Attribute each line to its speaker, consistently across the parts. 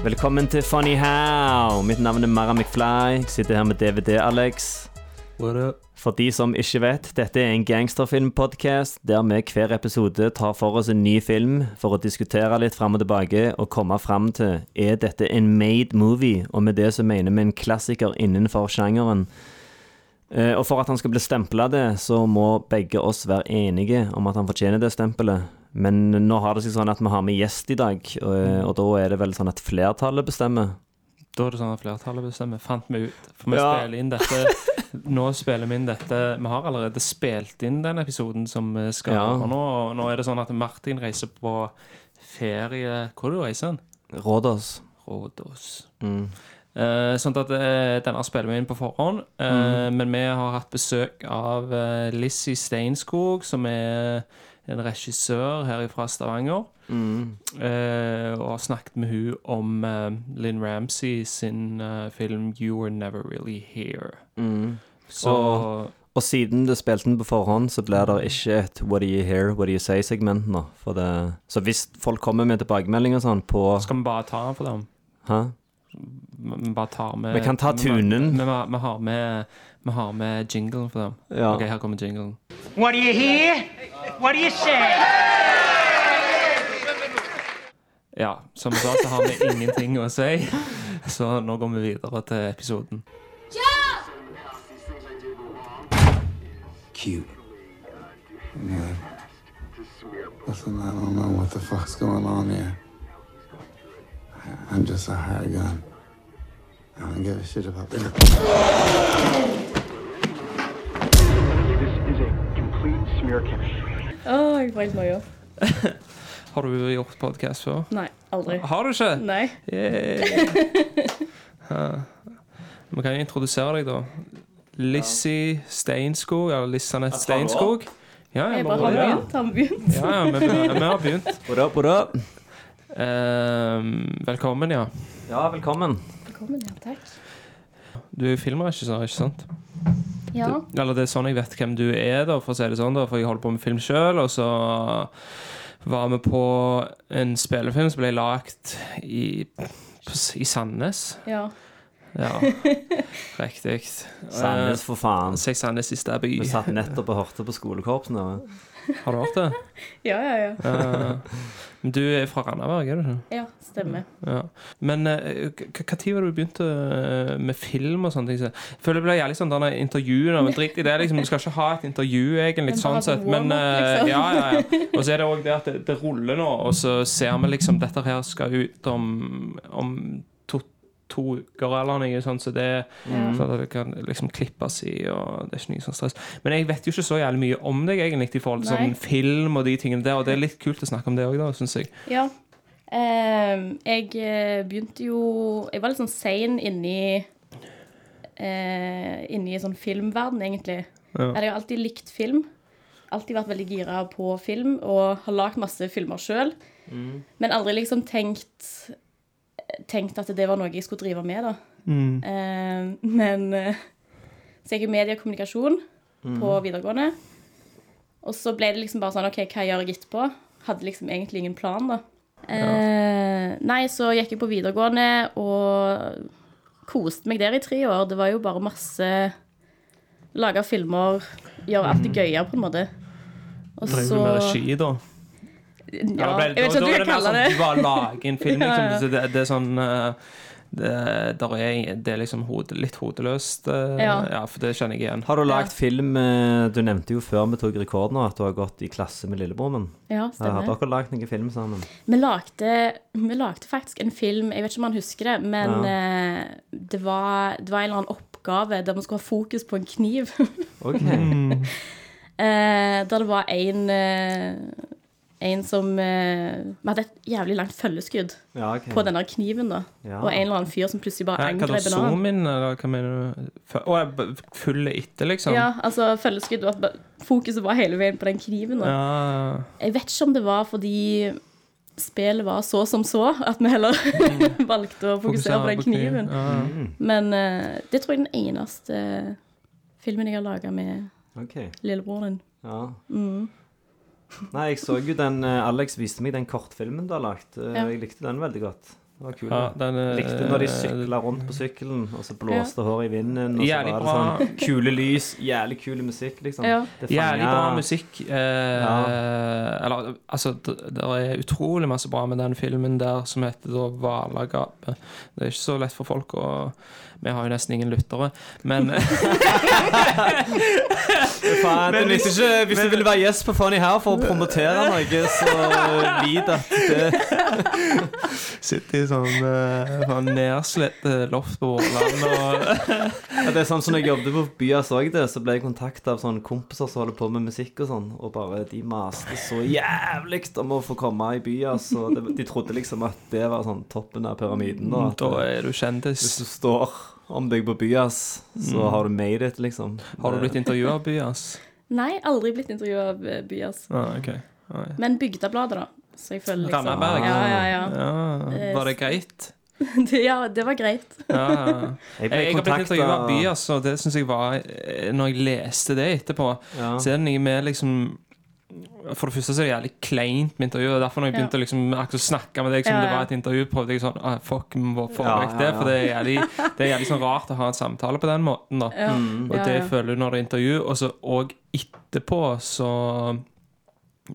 Speaker 1: Velkommen til Funny How. Mitt navn er Mara McFly. Jeg sitter her med DVD-Alex. For de som ikke vet, dette er en gangsterfilmpodkast der vi hver episode tar for oss en ny film for å diskutere litt fram og tilbake og komme fram til er dette en made movie, og med det så mener vi en klassiker innenfor sjangeren. Eh, Og for at han skal bli stempla det, så må begge oss være enige om at han fortjener det stempelet. Men nå har det seg sånn at vi har med gjest i dag, og, og da er det vel sånn at flertallet bestemmer.
Speaker 2: Da er det sånn at flertallet bestemmer. Fant vi ut. For vi
Speaker 1: Ja.
Speaker 2: spiller inn dette Nå spiller vi inn dette Vi har allerede spilt inn den episoden som vi skal
Speaker 1: Ja.
Speaker 2: ha nå. Og nå er det sånn at Martin reiser på ferie Hvor er du reiser han?
Speaker 1: Rådås.
Speaker 2: Rådås.
Speaker 1: Mm.
Speaker 2: Eh, sånn at eh, denne spiller vi inn på forhånd. Eh, Men vi har hatt besøk av eh, Lizzie Steinskog, som er en regissør her fra Stavanger.
Speaker 1: Mm.
Speaker 2: Eh, og har snakket med hun om eh, Lynn Ramsey sin eh, film 'You Were Never Really Here'.
Speaker 1: Mm.
Speaker 2: Så
Speaker 1: Og- Og siden du spilte den på forhånd, så blir det ikke et What do you hear, what do you say-segment nå. Det, så hvis folk kommer med tilbakemeldinger sånn på
Speaker 2: skal vi bare ta den for dem.
Speaker 1: Hæ?
Speaker 2: Vi bare tar med
Speaker 1: Vi kan ta tunen.
Speaker 2: Vi, vi, vi, har med Vi har med jinglen for dem.
Speaker 1: Ja.
Speaker 2: Ok, her kommer jinglen.
Speaker 3: What do you hear? What do you say?
Speaker 2: Ja, som sa, så har vi ingenting å si. Så nå går vi videre til episoden.
Speaker 4: cute. Yeah. Listen, I don't know what the fuck's going on here. I'm just a hired gun. I don't give a shit about the.
Speaker 5: Å, jeg får helt noia.
Speaker 2: Har du gjort podkast før?
Speaker 5: Nei, aldri.
Speaker 2: Har du ikke?
Speaker 5: Nei.
Speaker 2: Yeah. Ja. Vi kan jo introdusere deg, da. Lizzie Steinskog, eller Lissanett Steinskog. Ja, ja,
Speaker 5: Jeg bare har begynt. Har vi begynt?
Speaker 2: Ja, ja, vi, vi har begynt.
Speaker 1: Bra, bra.
Speaker 2: Ehm, velkommen, ja.
Speaker 1: Ja, velkommen.
Speaker 5: Velkommen, ja, takk.
Speaker 2: Du er filmregissør, ikke sant?
Speaker 5: Ja.
Speaker 2: Du, eller det er sånn jeg vet hvem du er, da, for å si det sånn, da, for jeg holder på med film sjøl, og så var vi på en spillefilm som ble lagd i, i Sandnes.
Speaker 5: ja.
Speaker 2: Ja, riktig.
Speaker 1: Sandnes, for faen.
Speaker 2: Eh, Si Sandnes i Stabby.
Speaker 1: Vi satt nettopp og hørte på skolekorpsene.
Speaker 2: Har du hørt det?
Speaker 5: Ja, ja, ja.
Speaker 2: Uh, du er fra Randaberg, er du ikke?
Speaker 5: Ja, stemmer.
Speaker 2: Ja. Men hva tid var det du begynte eh, med film og sånne ting? Jeg føler det ble jævlig sånn denne intervjuene, men drit i det. Liksom, du skal ikke ha et intervju, egentlig,
Speaker 5: Men
Speaker 2: sånn sett. Men eh,
Speaker 5: liksom.
Speaker 2: ja, ja, ja. Og så er det òg det at det, det ruller nå, og så ser vi liksom dette her skal ut om, om to, uker eller noe sånt, så det
Speaker 5: mm.
Speaker 2: så det kan liksom klippes i, og det er ikke noe sånn stress. Men jeg vet jo ikke så jævlig mye om deg, egentlig, i forhold til sånn film og de tingene der, og det er litt kult å snakke om det òg, syns jeg.
Speaker 5: Ja. Um, jeg eh, begynte jo Jeg var litt sånn sein inni uh, Inni sånn filmverden, egentlig.
Speaker 2: Ja.
Speaker 5: Jeg har alltid likt film. Alltid vært veldig gira på film og har lagd masse filmer sjøl. Men aldri liksom tenkt Tenkt at det var noe jeg skulle drive med, da. Mm. men eh, Så jeg jo medie og kommunikasjon på videregående. Og så ble det liksom bare sånn OK, hva gjør jeg etterpå? Hadde liksom egentlig ingen plan, da. Eh, nei, så gikk jeg på videregående og koste meg der i tre år. Det var jo bare masse Lage filmer, gjøre alt det gøye, på en måte. Og
Speaker 2: Driver du med regi, da?
Speaker 5: Ja,
Speaker 2: Ja,
Speaker 5: jeg vet ikke hva du kan kalle det.
Speaker 2: Du bare lager en film, liksom.
Speaker 5: Ja, ja.
Speaker 2: Det, det er sånn eh, det, der er, det er liksom hod, litt hodeløst. eh,
Speaker 5: Ja.
Speaker 2: ja, for det kjenner jeg igjen.
Speaker 1: Har du lagd film eh, Du nevnte jo før vi tok rekord nå at du har gått i klasse med lillebroren min.
Speaker 5: Ja,
Speaker 1: Har
Speaker 5: stemmer.
Speaker 1: dere lagd noen film sammen?
Speaker 5: Vi lagde, vi lagde faktisk en film, jeg vet ikke om han husker det, men
Speaker 1: Ja.
Speaker 5: eh, det, var, det var en eller annen oppgave der vi skulle ha fokus på en kniv.
Speaker 1: Ok.
Speaker 5: eh, der det var en, en som eh, Vi hadde et jævlig langt følgeskudd
Speaker 1: Ja, okay.
Speaker 5: på denne kniven, da.
Speaker 1: Ja.
Speaker 5: Og en eller annen fyr som plutselig bare
Speaker 2: da,
Speaker 5: angrep en annen.
Speaker 2: zoom in, eller hva mener du? Å, jeg følger etter, liksom?
Speaker 5: Ja, altså følgeskudd. og at Fokuset var hele veien på den kniven. Da.
Speaker 2: Ja.
Speaker 5: Jeg vet ikke om det var fordi spillet var så som så, at vi heller valgte å fokusere på den kniven.
Speaker 2: Ja.
Speaker 5: Men uh, det tror jeg er den eneste filmen jeg har laga med
Speaker 1: okay.
Speaker 5: lillebroren din.
Speaker 1: ja.
Speaker 5: Mm.
Speaker 1: Nei, jeg så jo den eh, Alex viste meg den kortfilmen du har lagt. Eh,
Speaker 5: Ja.
Speaker 1: Jeg likte den veldig godt. Det var kul.
Speaker 2: Ja, den
Speaker 1: Jeg likte når de sykla rundt på sykkelen, og så blåste håret i vinden. Og så var det sånn kule lys, jævlig kul musikk, liksom.
Speaker 5: Ja.
Speaker 2: Jævlig bra musikk. Eh, Eller, altså, det det er utrolig masse bra med den filmen der som heter da Hvalagapet. Det er ikke så lett for folk å Vi har jo nesten ingen lyttere, men
Speaker 1: Faen,
Speaker 2: Men hvis-
Speaker 1: ikke, hvis du vil være gjest på Funny her for å promotere noe, så vit at det
Speaker 2: Sitter i sånn, uh, nedslitt eh, loft på Vårland og
Speaker 1: Ja, det er sånn som når jeg jobbet på Byas òg, så ble jeg kontakta av sånne kompiser som holder på med musikk og sånn, og bare de maste så jævlig om å få komme i Byas, og det, de trodde liksom at det var sånn toppen av pyramiden. Da, at,
Speaker 2: Da er du kjendis.
Speaker 1: hvis du står om deg på Byas, så har du made it, liksom.
Speaker 2: Har du blitt intervjua av Byas?
Speaker 5: Nei, aldri blitt intervjua av eh, Byas.
Speaker 2: Ah, okay. ah, ja.
Speaker 5: Men Bygdabladet, da. Så jeg føler liksom
Speaker 2: Randaberg?
Speaker 5: Ja, ja, ja.
Speaker 2: Ja, var det greit?
Speaker 5: Ja, det var greit.
Speaker 2: Ja, ja.
Speaker 1: Jeg
Speaker 2: Jeg, har blitt intervjua av Byas, og det syns jeg var eh, Når jeg leste det etterpå,
Speaker 1: ja.
Speaker 2: så er det noe med liksom For det første så er det jævlig kleint med intervju. og Derfor når jeg begynte å liksom, å snakke med deg som
Speaker 5: Ja,
Speaker 2: det var et intervju, prøvde jeg sånn ah, Fuck, vi må få vekk det. For det er jævlig, det er jævlig sånn rart å ha en samtale på den måten. da
Speaker 5: Ja.
Speaker 2: Og det
Speaker 5: ja.
Speaker 2: du føler når det er intervju, og så og etterpå så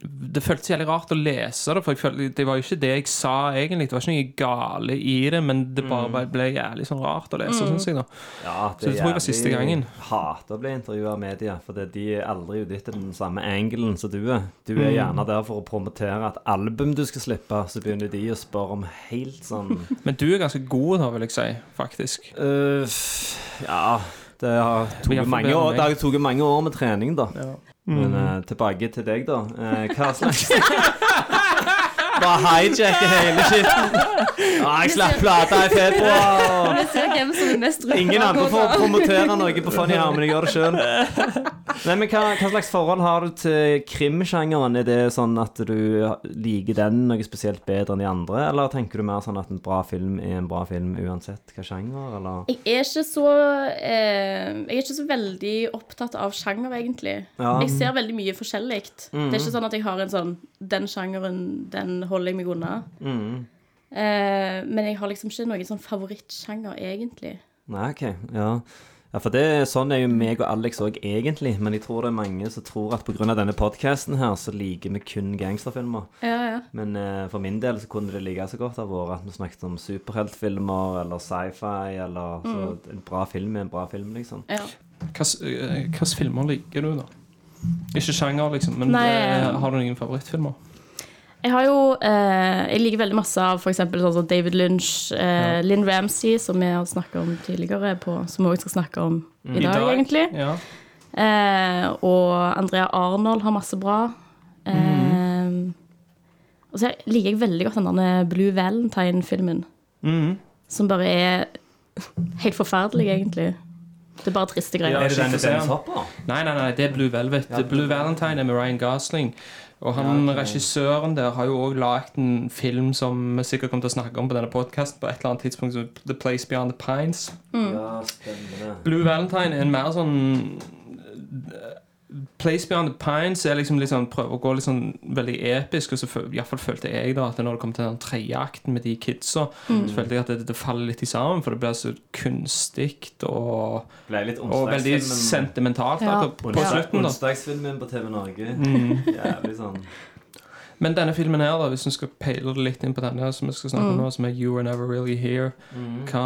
Speaker 2: Det føltes jævlig rart å lese det, for jeg følte, det var jo ikke det jeg sa egentlig. Det var ikke noe gale i det, men det bare ble- ble jævlig sånn rart å lese, synes jeg. da
Speaker 1: Ja,
Speaker 2: Så det tror jeg var siste gangen.
Speaker 1: hater å bli intervjua av media, for det- de er aldri ute etter den samme angelen som du er. Du er gjerne der for å promotere et album du skal slippe, så begynner de å spørre om helt sånn
Speaker 2: Men du er ganske god da, vil jeg si, faktisk.
Speaker 1: Uh, Ja, det har tatt mange, år- det har tatt mange år med trening, da.
Speaker 2: Ja.
Speaker 1: Men eh, tilbake til deg, da. Eh, hva slags Bare hijacker hele skitten. Ja, jeg slapp plata i februar.
Speaker 5: Vi ser hvem som er mest rød.
Speaker 1: Ingen andre får promotere noe på Funny jeg gjør det sjøl. Nei, men hva, hva slags forhold har du til krimsjangeren? Er det sånn at du liker den noe spesielt bedre enn de andre, eller tenker du mer sånn at en bra film er en bra film uansett hva sjanger, eller?
Speaker 5: Jeg er ikke så eh, Jeg er ikke så veldig opptatt av sjanger, egentlig.
Speaker 1: Ja.
Speaker 5: Jeg ser veldig mye forskjellig. Det er ikke sånn at jeg har en sånn Den sjangeren, den holder jeg meg unna.
Speaker 1: Mm.
Speaker 5: Eh, men jeg har liksom ikke noen sånn favorittsjanger, egentlig.
Speaker 1: Nei, ok, ja. Ja, for det, sånn er jo meg og Alex òg egentlig, men jeg tror det er mange som tror at pga. denne podkasten her, så liker vi kun gangsterfilmer.
Speaker 5: Ja, ja.
Speaker 1: Men eh, for min del så kunne det like så godt ha vært at vi snakket om superheltfilmer eller sci-fi, eller så en bra film er en bra film, liksom.
Speaker 5: ja.
Speaker 2: Hvilke filmer liker du, da? Ikke sjanger, liksom, men
Speaker 5: Nei.
Speaker 2: det, har du noen favorittfilmer?
Speaker 5: Jeg har jo eh, Jeg liker veldig masse av f.eks. sånn som David Lynch, eh, Lynn Ramsey, som vi har snakka om tidligere, på, som vi også skal snakke om i, dag, egentlig.
Speaker 2: Ja.
Speaker 5: Eh, og Andrea Arnold har masse bra. Eh, Og så liker jeg veldig godt den Blue Valentine-filmen,
Speaker 2: Mm.
Speaker 5: som bare er helt forferdelig, egentlig. Det er bare triste greier.
Speaker 2: Ja,
Speaker 1: Er det den med
Speaker 2: Shit,
Speaker 1: Dennis. Hopper?
Speaker 2: Nei, nei, nei, det er Blue Velvet.
Speaker 1: Ja,
Speaker 2: Blue Valentine er med Ryan Gosling. Og han
Speaker 1: Ja, ok.
Speaker 2: regissøren der har jo òg lagd en film som vi sikkert kommer til å snakke om på denne podkasten på et eller annet tidspunkt, som The Place Beyond the Pines.
Speaker 1: Ja, spennende.
Speaker 2: Blue Valentine er en mer sånn eh, Place Beyond the Pines er liksom sånn, prøver å gå litt sånn veldig episk, og så iallfall i hvert fall følte jeg da at når det kom til den tredje akten med de kidsa, så følte jeg at det, det faller litt i sammen, for det blir så kunstig og, og veldig sentimentalt
Speaker 5: Ja.
Speaker 2: på, på slutten. da
Speaker 1: Onsdagsfilmen på TV Norge.
Speaker 2: Mm.
Speaker 1: Jævlig sånn
Speaker 2: Men denne filmen her, da, hvis vi skal peile det litt inn på denne som vi skal snakke om nå, som er You Were Never Really Here
Speaker 1: mm.
Speaker 2: Hva,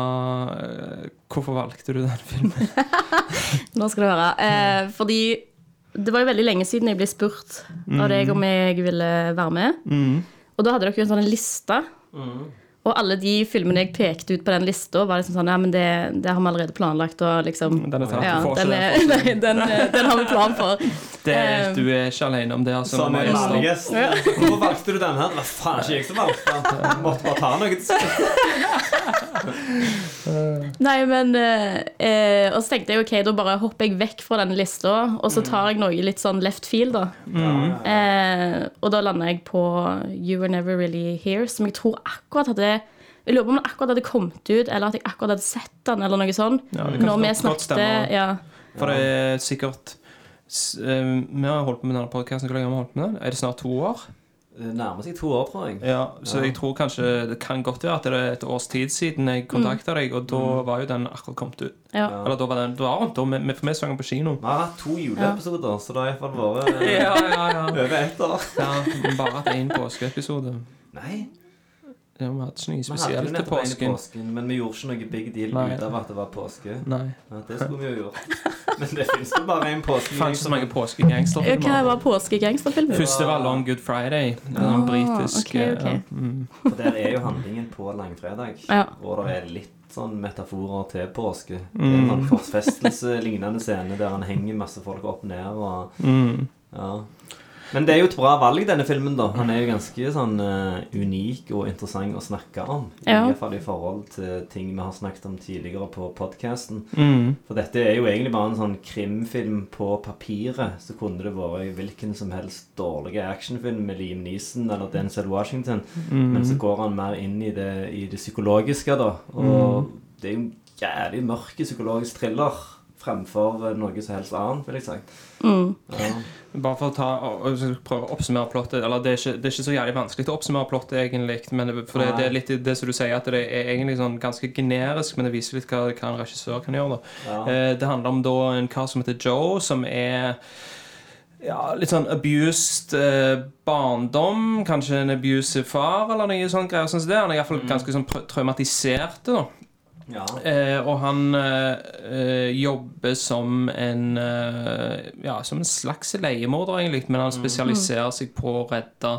Speaker 2: eh, Hvorfor valgte du den filmen?
Speaker 5: Nå skal du høre. Eh, fordi det var jo veldig lenge siden jeg ble spurt av deg om jeg ville være med.
Speaker 2: Mm.
Speaker 5: Og da hadde dere jo en sånn liste.
Speaker 1: Mm.
Speaker 5: Og alle de filmene jeg pekte ut på den lista, var liksom sånn Ja, men det, det har vi allerede planlagt, og liksom
Speaker 2: Den er tatt,
Speaker 5: ja,
Speaker 2: du får
Speaker 5: den, er, nei, den, eh, den har vi plan for.
Speaker 2: Det,
Speaker 5: Eh,
Speaker 2: du er ikke alene om det. Altså,
Speaker 1: Sånn er
Speaker 2: lister.
Speaker 1: med. Hvorfor valgte du den her? Det var faen ikke jeg som valgte den. Jeg måtte bare ta noe.
Speaker 5: Nei, men eh, eh, Og så tenkte jeg ok, da bare hopper jeg vekk fra denne lista, og så tar jeg noe litt sånn left field, da. Eh, og da landa jeg på You Were Never Really Here, som jeg tror akkurat hadde Jeg lurer på om den akkurat hadde kommet ut, eller at jeg akkurat hadde sett den, eller noe sånt.
Speaker 2: Ja, det kan
Speaker 5: Når vi snakket ja.
Speaker 2: For det er sikkert eh, Vi har holdt på med denne podkasten. Hvor lenge har vi holdt på med den? Er det snart to år?
Speaker 1: Det nærmer seg to år, tror jeg.
Speaker 2: Ja, Så jeg tror kanskje det kan godt være at det er et års tid siden jeg kontakta deg, og da var jo den akkurat kommet ut.
Speaker 5: Ja.
Speaker 2: Eller da var den da var den, da, for vi så den på kino.
Speaker 1: Vi har hatt to juleepisoder, så det har iallfall vært
Speaker 2: Ja, ja, ja.
Speaker 1: over ett år.
Speaker 2: ja bare at én påskeepisode.
Speaker 1: Nei,
Speaker 2: Ja, vi hadde ikke noe spesielt til påsken.
Speaker 1: påsken, men vi gjorde ikke noe big deal
Speaker 2: Nei.
Speaker 1: ut av at det var påske.
Speaker 2: Nei.
Speaker 1: Ja, det skulle vi jo gjort. Men det fins jo bare én påske.
Speaker 2: Fantes så mange
Speaker 5: Ja, Hva
Speaker 2: påskegangsterfilmer.
Speaker 5: var påskegangsterfilmen?
Speaker 2: Første var Long Good Friday. den
Speaker 5: Ah,
Speaker 2: britiske. Okay,
Speaker 5: ok, ok.
Speaker 2: ja, mm.
Speaker 1: For der er jo handlingen på langfredag.
Speaker 5: Ja.
Speaker 1: Og det er litt sånn metaforer til påske. Det er
Speaker 2: Mm.
Speaker 1: en sånn korsfestelse-lignende scene der han henger masse folk opp ned og
Speaker 2: Mm.
Speaker 1: Ja. Men det er jo et bra valg, denne filmen. da Han er jo ganske sånn uh, unik og interessant å snakke om.
Speaker 5: Ja.
Speaker 1: I hvert fall i forhold til ting vi har snakket om tidligere på podkasten.
Speaker 2: Mm.
Speaker 1: For dette er jo egentlig bare en sånn krimfilm på papiret. Så kunne det vært hvilken som helst dårlig actionfilm med Liam Neeson eller Denzel Washington.
Speaker 2: Mm.
Speaker 1: Men så går han mer inn i det, i det psykologiske, da. Og det er jo en jævlig mørk psykologisk thriller fremfor noe som helst annet, vil jeg si.
Speaker 5: Mm.
Speaker 1: Ja.
Speaker 2: Bare for å ta prøve å oppsummere plottet Eller det er, ikke, det er ikke så jævlig vanskelig å oppsummere plottet, egentlig. Men det, for det, det er litt det som du sier, at det er egentlig sånn ganske generisk, men det viser litt hva, hva en regissør kan gjøre. da
Speaker 1: Ja.
Speaker 2: Eh, Det handler om da en kar som heter Joe, som er ja, litt sånn abused eh, barndom. Kanskje en abusive far, eller noe sånt greier. Sånn som det. Han er iallfall ganske sånn traumatisert. da
Speaker 1: ja.
Speaker 2: Eh, og han eh, jobber som en eh, Ja, som en slags leiemorder, egentlig, men han spesialiserer seg på å redde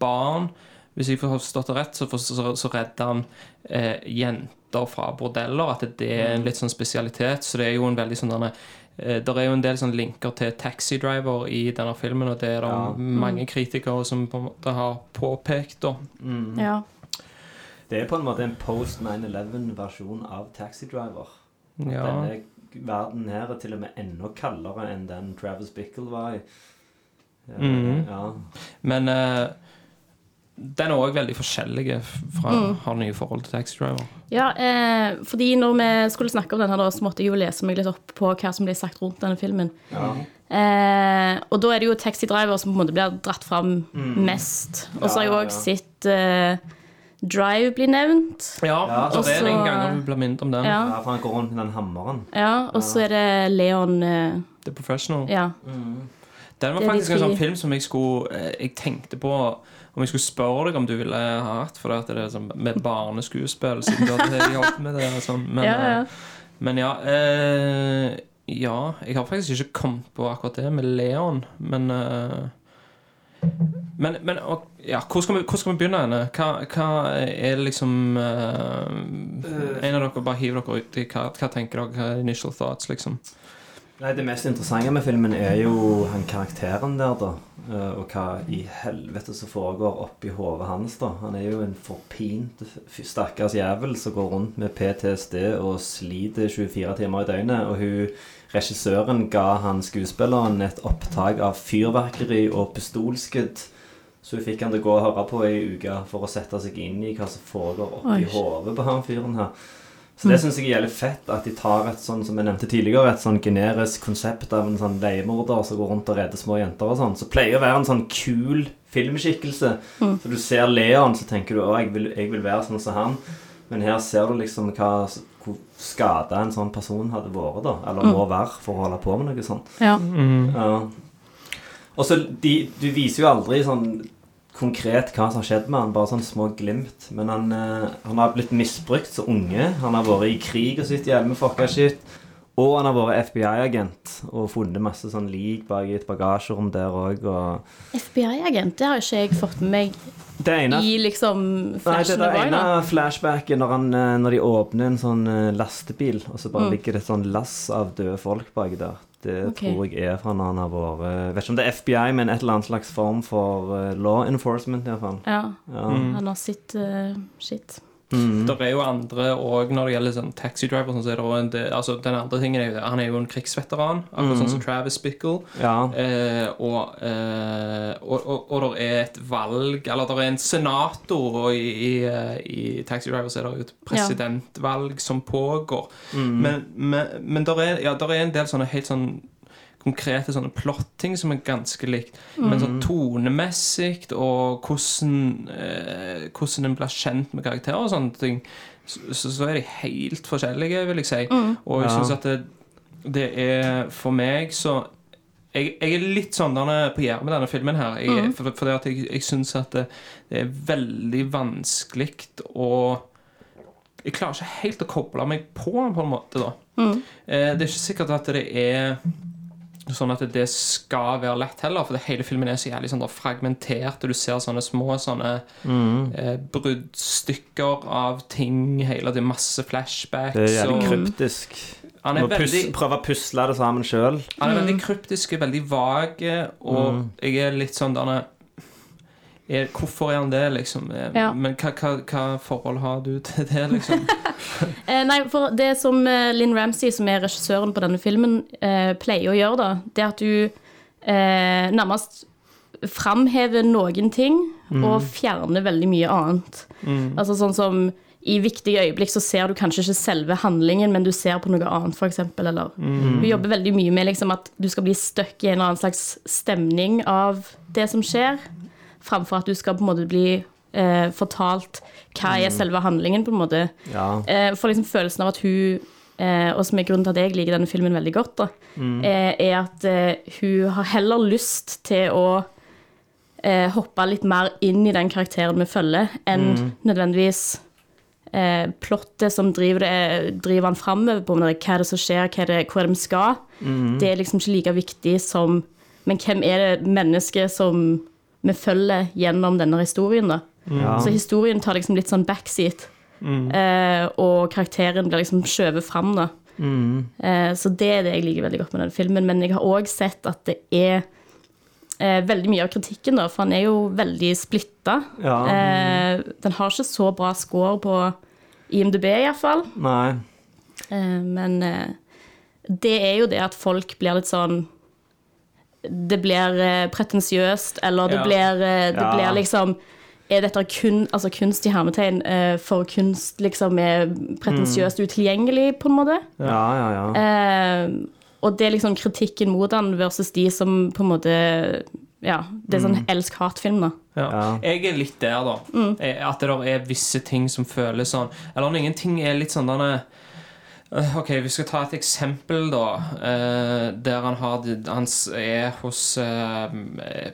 Speaker 2: barn. Hvis jeg har forstått det rett, så, så, så redder han eh, jenter fra bordeller. At det er en litt sånn spesialitet. Så det er jo en veldig sånn denne eh, Der er jo en del sånn linker til Taxi Driver i denne filmen, og det er det
Speaker 1: Ja.
Speaker 2: mange kritikere som på en måte har påpekt. da
Speaker 5: Ja.
Speaker 1: Det er på en måte en post 9-11-versjon av Taxi Driver.
Speaker 2: Ja.
Speaker 1: Denne verden her er til og med enda kaldere enn den Travis Bickle var i. Ja,
Speaker 2: mm.
Speaker 1: ja.
Speaker 2: Men uh, den er òg veldig forskjellig fra har nye forhold til Taxi Driver.
Speaker 5: Ja, eh, fordi når vi skulle snakke om den her, da, så måtte jeg jo lese meg litt opp på hva som ble sagt rundt denne filmen.
Speaker 1: Ja.
Speaker 5: Eh, og da er det jo Taxi Driver som på en måte blir dratt fram mest. Og så har jeg òg
Speaker 1: ja.
Speaker 5: sett eh, Drive blir nevnt.
Speaker 2: Ja,
Speaker 1: Ja,
Speaker 2: så det er
Speaker 5: det
Speaker 2: en gang vi blir minnet om den.
Speaker 5: Ja.
Speaker 1: ja, for han går rundt med den hammeren.
Speaker 5: Ja, og så er det Leon eh,
Speaker 2: The Professional.
Speaker 5: Ja.
Speaker 2: Den var
Speaker 5: Det er de
Speaker 2: faktisk en
Speaker 5: tre.
Speaker 2: sånn film som jeg skulle eh, Jeg tenkte på om jeg skulle spørre deg om du ville ha hatt, for det er sånn med barneskuespill, siden du hadde jobbet med det. og Sånn. Men,
Speaker 5: ja, ja.
Speaker 2: eh, men ja eh, Ja, jeg har faktisk ikke kommet på akkurat det med Leon, men eh, men, men og, ja, hvor, skal vi, hvor skal vi begynne? henne? Hva, hva er liksom uh, En av dere bare hiver dere ut i hva, hva tenker dere? Er initial thoughts, liksom?
Speaker 1: Nei, Det mest interessante med filmen er jo han karakteren der, da. eh, Og hva i helvete som foregår oppi hodet hans, da. Han er jo en forpint stakkars jævel som går rundt med PTSD og sliter 24 timer i døgnet. Og hun, regissøren ga han skuespilleren et opptak av fyrverkeri og pistolskudd. Så hun fikk han til å gå og høre på i uka for å sette seg inn i hva som foregår oppi hodet på han fyren her. Så det syns jeg er jævlig fett at de tar et sånn som jeg nevnte tidligere, et sånn generisk konsept av en sånn leiemorder som går rundt og redder små jenter og sånn. Så pleier å være en sånn kul filmskikkelse. Så du ser Leon, så tenker du å, jeg vil, jeg vil være sånn som han. Men her ser du liksom hva, hvor skada en sånn person hadde vært, da. Eller må være for å holde på med noe sånt.
Speaker 5: ja.
Speaker 1: Ja. Og så de, Du viser jo aldri sånn konkret hva som har skjedd med han, bare sånn små glimt. Men han, uh, han har blitt misbrukt som unge. Han har vært i krig og sitt hjemme med fucka shit. Og han har vært FBI-agent og funnet masse sånn lik bak i et bagasjerom der òg. Og
Speaker 5: FBI-agent, det har ikke jeg fått med meg
Speaker 1: Det ene
Speaker 5: i liksom
Speaker 1: Nei, det er
Speaker 5: det
Speaker 1: ene flashbacket når, han, eh, når de åpner en sånn eh, lastebil, og så
Speaker 5: Mm.
Speaker 1: ligger det et sånn lass av døde folk baki der. Det
Speaker 5: okay.
Speaker 1: tror jeg er fra når han har vært eh, Vet ikke om det er FBI, men et eller annet slags form for law enforcement, iallfall.
Speaker 5: Ja,
Speaker 1: Ja.
Speaker 5: han har sitt uh, shit.
Speaker 1: Mm.
Speaker 2: Det er jo andre òg når det gjelder sånn taxi driver. Sånn, så er det en del, altså, den andre tingen er jo. Han er jo en krigsveteran, akkurat sånn som Travis Bickle.
Speaker 1: ja.
Speaker 2: Eh, og, eh, og, og, og det er et valg Eller det er en senator, og i, i, eh, i Taxi Driver så er det jo et presidentvalg som pågår. Men, men, men det er, ja, der er en del sånne helt sånn konkrete sånne plotting som er ganske likt. Men sånn tonemessig og hvordan, eh, hvordan en blir kjent med karakterer og sånne ting, så, så, er de helt forskjellige, vil jeg si. Og jeg
Speaker 1: Ja.
Speaker 2: syns at det, det er For meg så jeg, jeg er litt sånn på gjerdet med denne filmen her. Jeg, For, for det at jeg, jeg syns at det, det er veldig vanskelig å Jeg klarer ikke helt å koble meg på på en måte, da. Eh, det er ikke sikkert at det er sånn at det skal være lett heller, for det hele filmen er så jævlig sånn fragmentert, og du ser sånne små sånne eh, bruddstykker av ting hele tiden, masse flashbacks.
Speaker 1: Det er jævlig
Speaker 2: og-
Speaker 1: kryptisk.
Speaker 2: Han er
Speaker 1: må
Speaker 2: veldig
Speaker 1: prøve å pusle det sammen sjøl.
Speaker 2: han er veldig kryptisk, veldig vag, og jeg er litt sånn denne er, Hvorfor er han det, liksom? Eh,
Speaker 5: Ja.
Speaker 2: Men hva, hva, hva forhold har du til det, liksom?
Speaker 5: Eh, nei, for det som Linn Lynn Ramsey, som er regissøren på denne filmen, eh, pleier å gjøre, da, det er at du eh, nærmest framhever noen ting og fjerner veldig mye annet. Altså sånn som i viktige øyeblikk så ser du kanskje ikke selve handlingen, men du ser på noe annet, f.eks. Eller Hun jobber veldig mye med liksom, at du skal bli stuck i en eller annen slags stemning av det som skjer, framfor at du skal på en måte bli eh, fortalt hva er selve handlingen, på en måte.
Speaker 1: Ja.
Speaker 5: Eh, for liksom følelsen av at hun eh, Og som er grunnen til at jeg liker denne filmen veldig godt, da, eh, er at eh, hun har heller lyst til å eh, hoppe litt mer inn i den karakteren vi følger, enn nødvendigvis eh, plottet som driver, det, driver han framover på. Hva er det som skjer, hva er det, hvor er det vi skal? Det er liksom ikke like viktig som Men hvem er det mennesket som vi følger gjennom denne historien, da?
Speaker 1: Ja.
Speaker 5: Så historien tar liksom litt sånn backseat. Eh, og karakteren blir liksom skjøvet fram, da. Eh, så det er det jeg liker veldig godt med den filmen. Men jeg har òg sett at det er eh, veldig mye av kritikken, da, for han er jo veldig splitta.
Speaker 1: Ja.
Speaker 5: Eh, den har ikke så bra score på IMDb, iallfall.
Speaker 1: Nei.
Speaker 5: Eh, men eh, det er jo det at folk blir litt sånn Det blir eh, pretensiøst, eller det
Speaker 2: Ja.
Speaker 5: blir eh, Det
Speaker 1: Ja.
Speaker 5: blir liksom Er dette kun, altså kunst i hermetegn eh, for kunst liksom er pretensiøst utilgjengelig, på en måte?
Speaker 1: Ja, ja, ja.
Speaker 5: Eh, og det er liksom kritikken mot han versus de som på en måte Ja, det er sånn elsk-hat-film, da.
Speaker 2: Ja.
Speaker 1: Ja.
Speaker 2: Jeg er litt der, da. Mm. At det der er visse ting som føles sånn Eller når ingenting er litt sånn denne Ok, vi skal ta et eksempel, da. eh, der han har Han er hos eh, eh,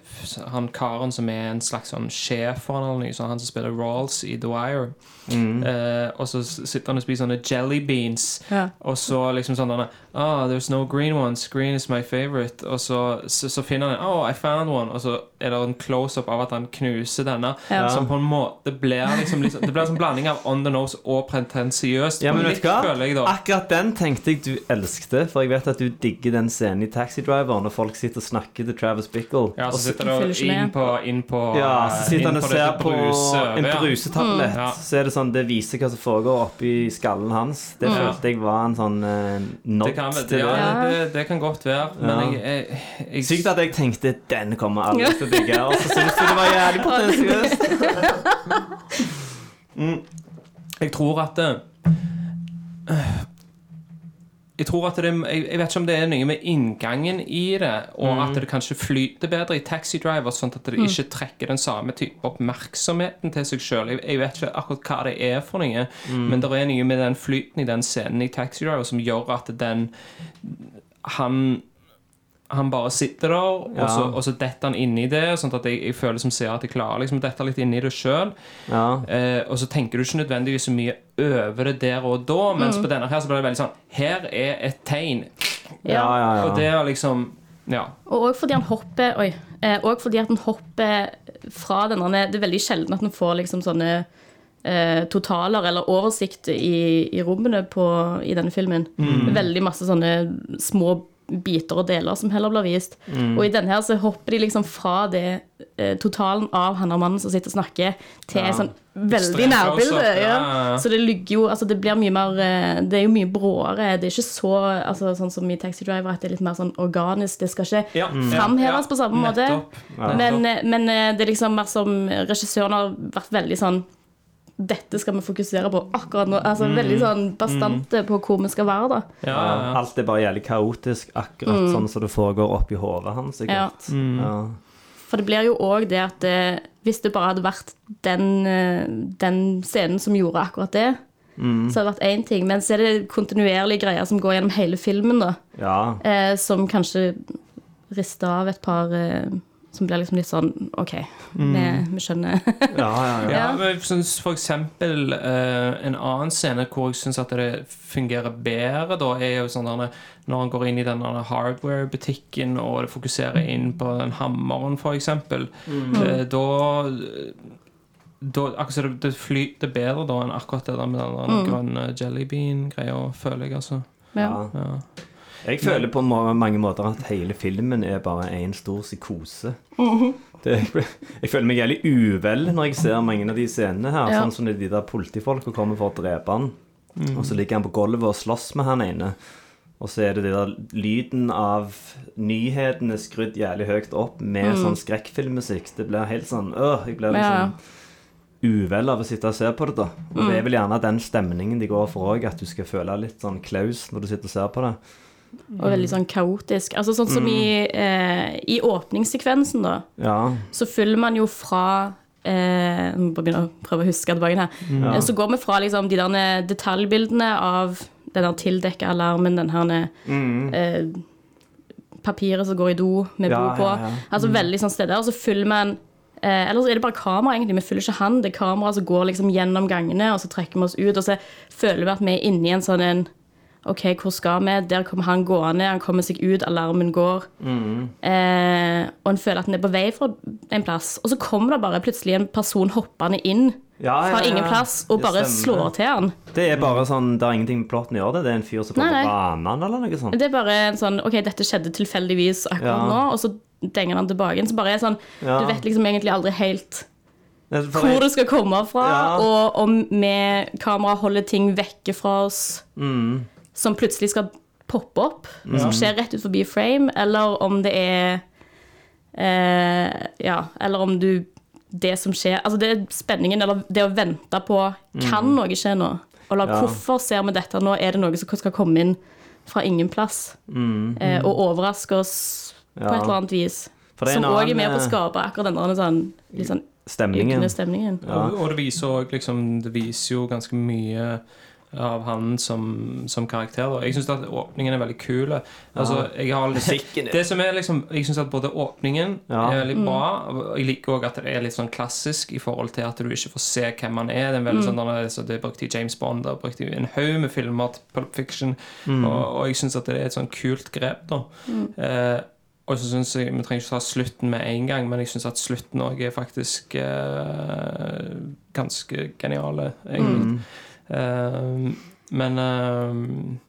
Speaker 2: han karen som er en slags sånn sjef for han, eller noe sånt, han som spiller Rawls i The Wire. Eh, og så sitter han og spiser sånne jelly beans,
Speaker 5: Ja.
Speaker 2: og så liksom sånn denne, Ah, there's no green ones. Green is my favorite. Og så, så, så finner han Oh, I found one. Og så er det en close-up av at han knuser denne,
Speaker 5: Ja.
Speaker 2: som på en måte blir liksom, liksom Det blir en blanding av on the nose og pretensiøst.
Speaker 1: Ja, men vet du hva?
Speaker 2: jeg.
Speaker 1: Akkurat den tenkte jeg du elsket, for jeg vet at du digger den scenen i Taxi Driver når folk sitter og snakker til Travis Bickle.
Speaker 2: Ja,
Speaker 1: Og
Speaker 2: så sitter
Speaker 5: du
Speaker 2: inn på, inn på
Speaker 1: ja, så sitter han og ser på
Speaker 2: brusøret,
Speaker 1: en
Speaker 2: ja.
Speaker 1: brusetablett.
Speaker 2: Ja.
Speaker 1: Så er det sånn, det viser hva som foregår oppi skallen hans. Det følte jeg var en sånn uh, nod til
Speaker 2: det. ja,
Speaker 1: det.
Speaker 2: det, det kan godt være, men
Speaker 1: Ja.
Speaker 2: jeg, jeg, jeg
Speaker 1: Sykt at jeg tenkte den kommer alle til å digge, og så syns du det var jævlig potensiøst.
Speaker 2: Jeg tror at det, Jeg tror at det jeg, jeg vet ikke om det er noe med inngangen i det, og at det kanskje flyter bedre i Taxi Driver, sånn at det ikke trekker den samme type oppmerksomheten til seg sjøl. Jeg, jeg vet ikke akkurat hva det er for noe, men det er noe med den flyten i den scenen i Taxi Driver som gjør at den Han han bare sitter der, og,
Speaker 1: Ja.
Speaker 2: så, og så detter han inni det, sånn at jeg, jeg føler som ser at jeg klarer liksom å dette litt inni det sjøl.
Speaker 1: Ja.
Speaker 2: Eh, og så tenker du ikke nødvendigvis så mye over det der og da, mens på denne her så blir det veldig sånn Her er et tegn.
Speaker 1: Ja, ja,
Speaker 2: Og det er liksom Ja.
Speaker 5: Og òg fordi han hopper Oi. Eh, fordi at han hopper fra denne Det er veldig sjelden at han får liksom sånne eh, totaler eller oversikt i, i rommene på, i denne filmen. Er veldig masse sånne små biter og deler som heller blir vist. Og i denne her så hopper de liksom fra det eh, totalen av han og mannen som sitter og snakker, til
Speaker 2: Ja.
Speaker 5: sånn veldig nærbilde. Ja.
Speaker 2: ja, ja.
Speaker 5: Så det ligger jo Altså det blir mye mer eh, Det er jo mye bråere. Det er ikke så altså, sånn som i Taxi Driver at det er litt mer sånn organisk. Det skal ikke
Speaker 2: Ja, mm.
Speaker 5: framheves
Speaker 2: ja,
Speaker 5: på samme måte. Men, eh, men eh, det er liksom mer som regissøren har vært veldig sånn dette skal vi fokusere på akkurat nå. Altså Veldig sånn bastante på hvor vi skal være, da.
Speaker 2: Ja, ja, ja.
Speaker 1: Alt er bare jævlig kaotisk, akkurat sånn som det foregår oppi hodet hans. sikkert.
Speaker 2: Mm.
Speaker 1: Ja.
Speaker 5: For det blir jo òg det at det, hvis det bare hadde vært den, eh, den scenen som gjorde akkurat det, så hadde det vært én ting. Men så er det kontinuerlige greier som går gjennom hele filmen, da.
Speaker 1: ja.
Speaker 5: Eh, som kanskje rister av et par eh, Som blir liksom litt sånn OK, vi, vi skjønner.
Speaker 1: Ja, ja, ja.
Speaker 2: Ja, men jeg synes for eksempel eh, en annen scene hvor jeg syns at det fungerer bedre, da, er jo sånn der, når han går inn i den hardware-butikken og det fokuserer inn på den hammeren, for eksempel. Uh, da da, akkurat det, det flyter bedre da enn akkurat det der med den mm. grønne jellybean-greia, føler jeg, altså.
Speaker 5: Ja.
Speaker 1: Ja. Jeg føler på mange måter at hele filmen er bare en stor psykose.
Speaker 5: Mhm.
Speaker 1: det, jeg føler meg jævlig uvel når jeg ser mange av de scenene her.
Speaker 5: Ja.
Speaker 1: Sånn som de der politifolka kommer for å drepe han. Og så ligger han på gulvet og slåss med han ene. Og så er det det der lyden av nyhetene skrudd jævlig høyt opp med sånn skrekkfilmmusikk. Det blir helt sånn øh, Jeg blir
Speaker 5: Mm. Ja.
Speaker 1: liksom uvel av å sitte og se på det. da Og det er vel gjerne den stemningen de går for òg, at du skal føle litt sånn klaus når du sitter og ser på det.
Speaker 5: Og veldig sånn kaotisk. Altså Sånn som i, eh, i åpningssekvensen, da,
Speaker 1: Ja.
Speaker 5: så følger man jo fra eh, må bare begynne å prøve å huske tilbake her. Ja. Så går vi fra liksom de der detaljbildene av den der tildekka alarmen, den her eh, papiret som går i do med
Speaker 1: Ja,
Speaker 5: blod på.
Speaker 1: ja, ja.
Speaker 5: Altså veldig sånn steder. Og så følger man eh, Eller så er det bare kamera, egentlig. Vi følger ikke han. Det er kamera som går liksom gjennom gangene, og så trekker vi oss ut. Og så føler vi at vi er inni en sånn en OK, hvor skal vi? Der kommer han gående, han kommer seg ut, alarmen går. Eh, og en føler at en er på vei fra en plass. Og så kommer det bare plutselig en person hoppende inn
Speaker 1: Ja, ja,
Speaker 5: fra ingen plass og
Speaker 1: Det
Speaker 5: bare
Speaker 1: stemmer.
Speaker 5: slår til han.
Speaker 1: Det er bare sånn Det har ingenting med plotten å gjøre. Det Det er en fyr som får banen eller noe sånt.
Speaker 5: Det er bare en sånn OK, dette skjedde tilfeldigvis akkurat
Speaker 1: Ja.
Speaker 5: nå, og så denger han tilbake. Så bare er sånn. Du vet liksom egentlig aldri helt
Speaker 1: er for-
Speaker 5: hvor det skal komme fra, og om vi kamera holder ting vekke fra oss
Speaker 1: Mm.
Speaker 5: Som plutselig skal poppe opp, som skjer rett ut forbi frame, eller om det er eh, Ja, eller om du Det som skjer Altså, det er spenningen, eller det å vente på Kan noe skje nå? Eller
Speaker 1: Mm. Ja.
Speaker 5: hvorfor ser vi dette nå? Er det noe som skal komme inn fra ingen plass? Eh, og overraske oss på
Speaker 1: Mm.
Speaker 5: Et eller annet vis?
Speaker 1: For det er
Speaker 5: Som òg er med på å skape akkurat den der sånn, litt sånn
Speaker 1: Stemningen.
Speaker 5: stemningen.
Speaker 1: Ja.
Speaker 2: Og, og det viser også, liksom, det viser jo ganske mye av han som, som karakter. Da. Jeg syns at åpningen er veldig kul. Altså, jeg har
Speaker 1: Musikken er-
Speaker 2: det som er liksom Jeg syns at både åpningen
Speaker 1: Ja.
Speaker 2: er veldig bra, og jeg liker òg at det er litt sånn klassisk i forhold til at du ikke får se hvem han er. Det er veldig sånn der, så Det er brukt i James Bond, det er brukt i en haug med filmer til Pulp Fiction, og, og jeg syns at det er et sånn kult grep. da eh, og så synes jeg, Vi trenger ikke ta slutten med en gang, men jeg syns at slutten òg er faktisk eh, ganske geniale, egentlig. Eh, men eh,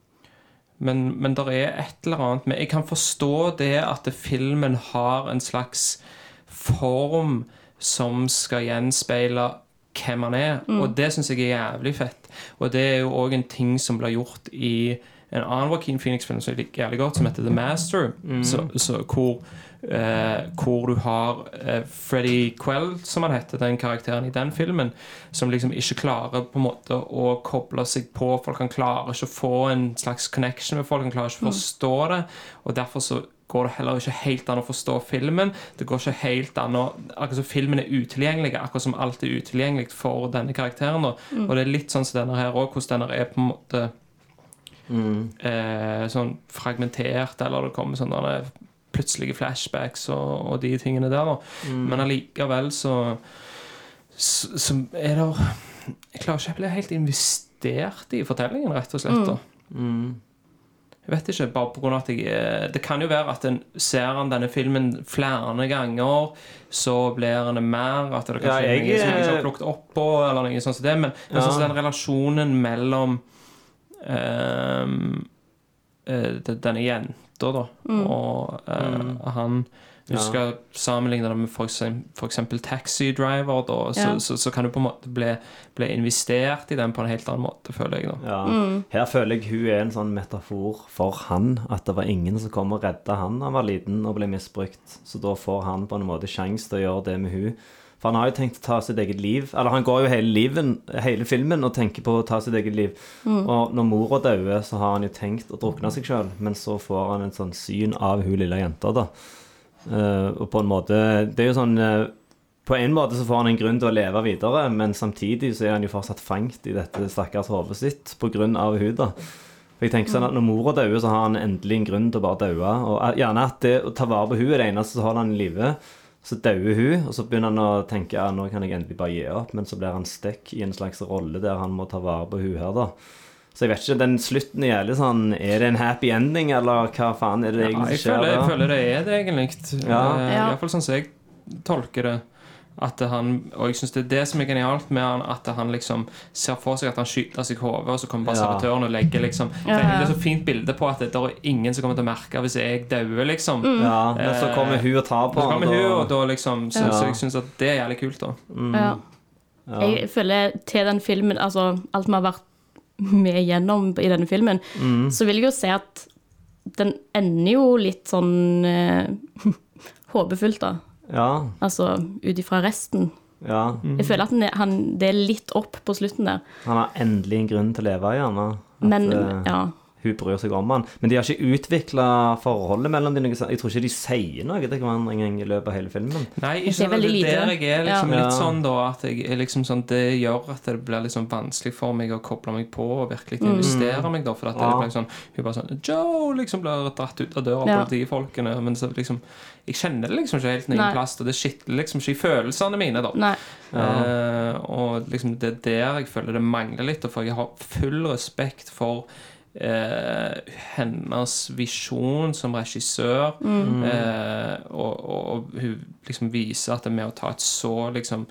Speaker 2: men, men det er et eller annet med Jeg kan forstå det at filmen har en slags form som skal gjenspeile hvem han er, og det syns jeg er jævlig fett. Og det er jo òg en ting som blir gjort i en annen Joaquin Phoenix-film som jeg liker jævlig godt, som heter The Master, så, så, hvor, eh, hvor du har eh, Freddy Quell, som han heter, den karakteren i den filmen, som liksom ikke klarer på en måte å koble seg på folk. Han klarer ikke å få en slags connection med folk, han klarer ikke å forstå det, og derfor så går det heller ikke helt an å forstå filmen. Det går ikke helt an å Akkurat som filmen er utilgjengelig, akkurat som alt er utilgjengelig for denne karakteren. Mm. Og det er litt sånn som denne her òg, hvordan denne er på en måte eh, sånn fragmentert, eller det kommer sånne plutselige flashbacks og, og de tingene der. Mm. Men allikevel så, så, så er det Jeg klarer ikke å bli helt investert i fortellingen, rett og slett. Da. Jeg vet ikke, bare på grunn av at jeg eh, Det kan jo være at en ser han denne filmen flere ganger, så blir han mer At det kanskje
Speaker 1: Ja, jeg-
Speaker 2: er noe som jeg ikke har plukket opp på, eller noe sånt som det. Men jeg
Speaker 1: Ja.
Speaker 2: synes den relasjonen mellom eh, de- denne jenta, da, og eh, han du
Speaker 1: Ja.
Speaker 2: skal sammenligne det med for Taxi Driver, da, så,
Speaker 5: Ja.
Speaker 2: så, så kan du på en måte bli, bli investert i den på en helt annen måte, føler jeg. da
Speaker 1: Ja. Her føler jeg hun er en sånn metafor for han. At det var ingen som kom og redda han da han var liten og ble misbrukt. Så da får han på en måte sjanse til å gjøre det med hun. For han har jo tenkt å ta sitt eget liv. Eller han går jo hele, liven, hele filmen og tenker på å ta sitt eget liv. Og når mora dauer, så har han jo tenkt å drukne seg sjøl, men så får han en sånn syn av hun lille jenta, da. Uh, og på en måte Det er jo sånn uh, På en måte så får han en grunn til å leve videre, men samtidig så er han jo fortsatt fanget i dette stakkars hodet sitt på grunn av hun, da. For jeg tenker sånn at Når mora dauer, så har han endelig en grunn til å bare daue. Og eh, gjerne at det å ta vare på hun er det eneste som holder han i live. Så dauer hun, og så begynner han å tenke ja, nå kan jeg endelig bare gi opp. Men så blir han stuck i en slags rolle der han må ta vare på hun her, da. Så jeg vet ikke, den slutten er litt sånn Er det en happy ending, eller hva faen er det egentlig som skjer?
Speaker 2: føler, jeg føler det er det, egentlig.
Speaker 1: Ja.
Speaker 2: Eh,
Speaker 5: Ja.
Speaker 2: Iallfall sånn som jeg tolker det. At han, og jeg synes det er det som er genialt med han, at han liksom ser for seg at han skyter seg i hodet, og så kommer bare
Speaker 1: Ja.
Speaker 2: servitøren og legger liksom
Speaker 5: Ja,
Speaker 2: Det
Speaker 5: ja.
Speaker 2: er så fint bilde på at det er ingen som kommer til å merke hvis jeg dauer, liksom.
Speaker 1: Ja, men så kommer hun og tar på da-
Speaker 2: og da liksom Så,
Speaker 1: Ja.
Speaker 2: så jeg syns at det er jævlig kult, da.
Speaker 5: Ja.
Speaker 1: Ja.
Speaker 5: Jeg føler til den filmen, altså alt vi har vært med igjennom i denne filmen,
Speaker 1: Mm.
Speaker 5: så vil jeg jo si at den ender jo litt sånn eh, håpefullt, da.
Speaker 1: Ja,
Speaker 5: Altså ut ifra resten.
Speaker 1: ja.
Speaker 5: Jeg føler at er, han, det er litt opp på slutten der.
Speaker 1: Han har endelig en grunn til å leve, gjerne. At
Speaker 5: Men
Speaker 1: eh,
Speaker 5: ja.
Speaker 1: Hun bryr seg om han. Men de har ikke utvikla forholdet mellom dem. Jeg tror ikke de sier noe til hverandre engang i løpet av hele filmen.
Speaker 2: Nei, ikke det,
Speaker 5: det
Speaker 2: er der jeg er liksom
Speaker 1: Ja.
Speaker 2: litt sånn da At jeg er liksom sånn Det gjør at det blir liksom vanskelig for meg å koble meg på og virkelig
Speaker 5: Mm.
Speaker 2: investere meg, da. For at det
Speaker 1: Ja.
Speaker 2: blir sånn Hun bare sånn Joe liksom blir dratt ut av døra av
Speaker 5: Ja.
Speaker 2: politifolkene. Men så liksom Jeg kjenner det liksom ikke helt noen
Speaker 5: Nei.
Speaker 2: plass, og det skitler liksom ikke i følelsene mine, da.
Speaker 5: Nei.
Speaker 2: uh, og liksom det er der jeg føler det mangler litt, for jeg har full respekt for eh, hennes visjon som regissør. Eh, og, og, og hun liksom viser at det med å ta et så liksom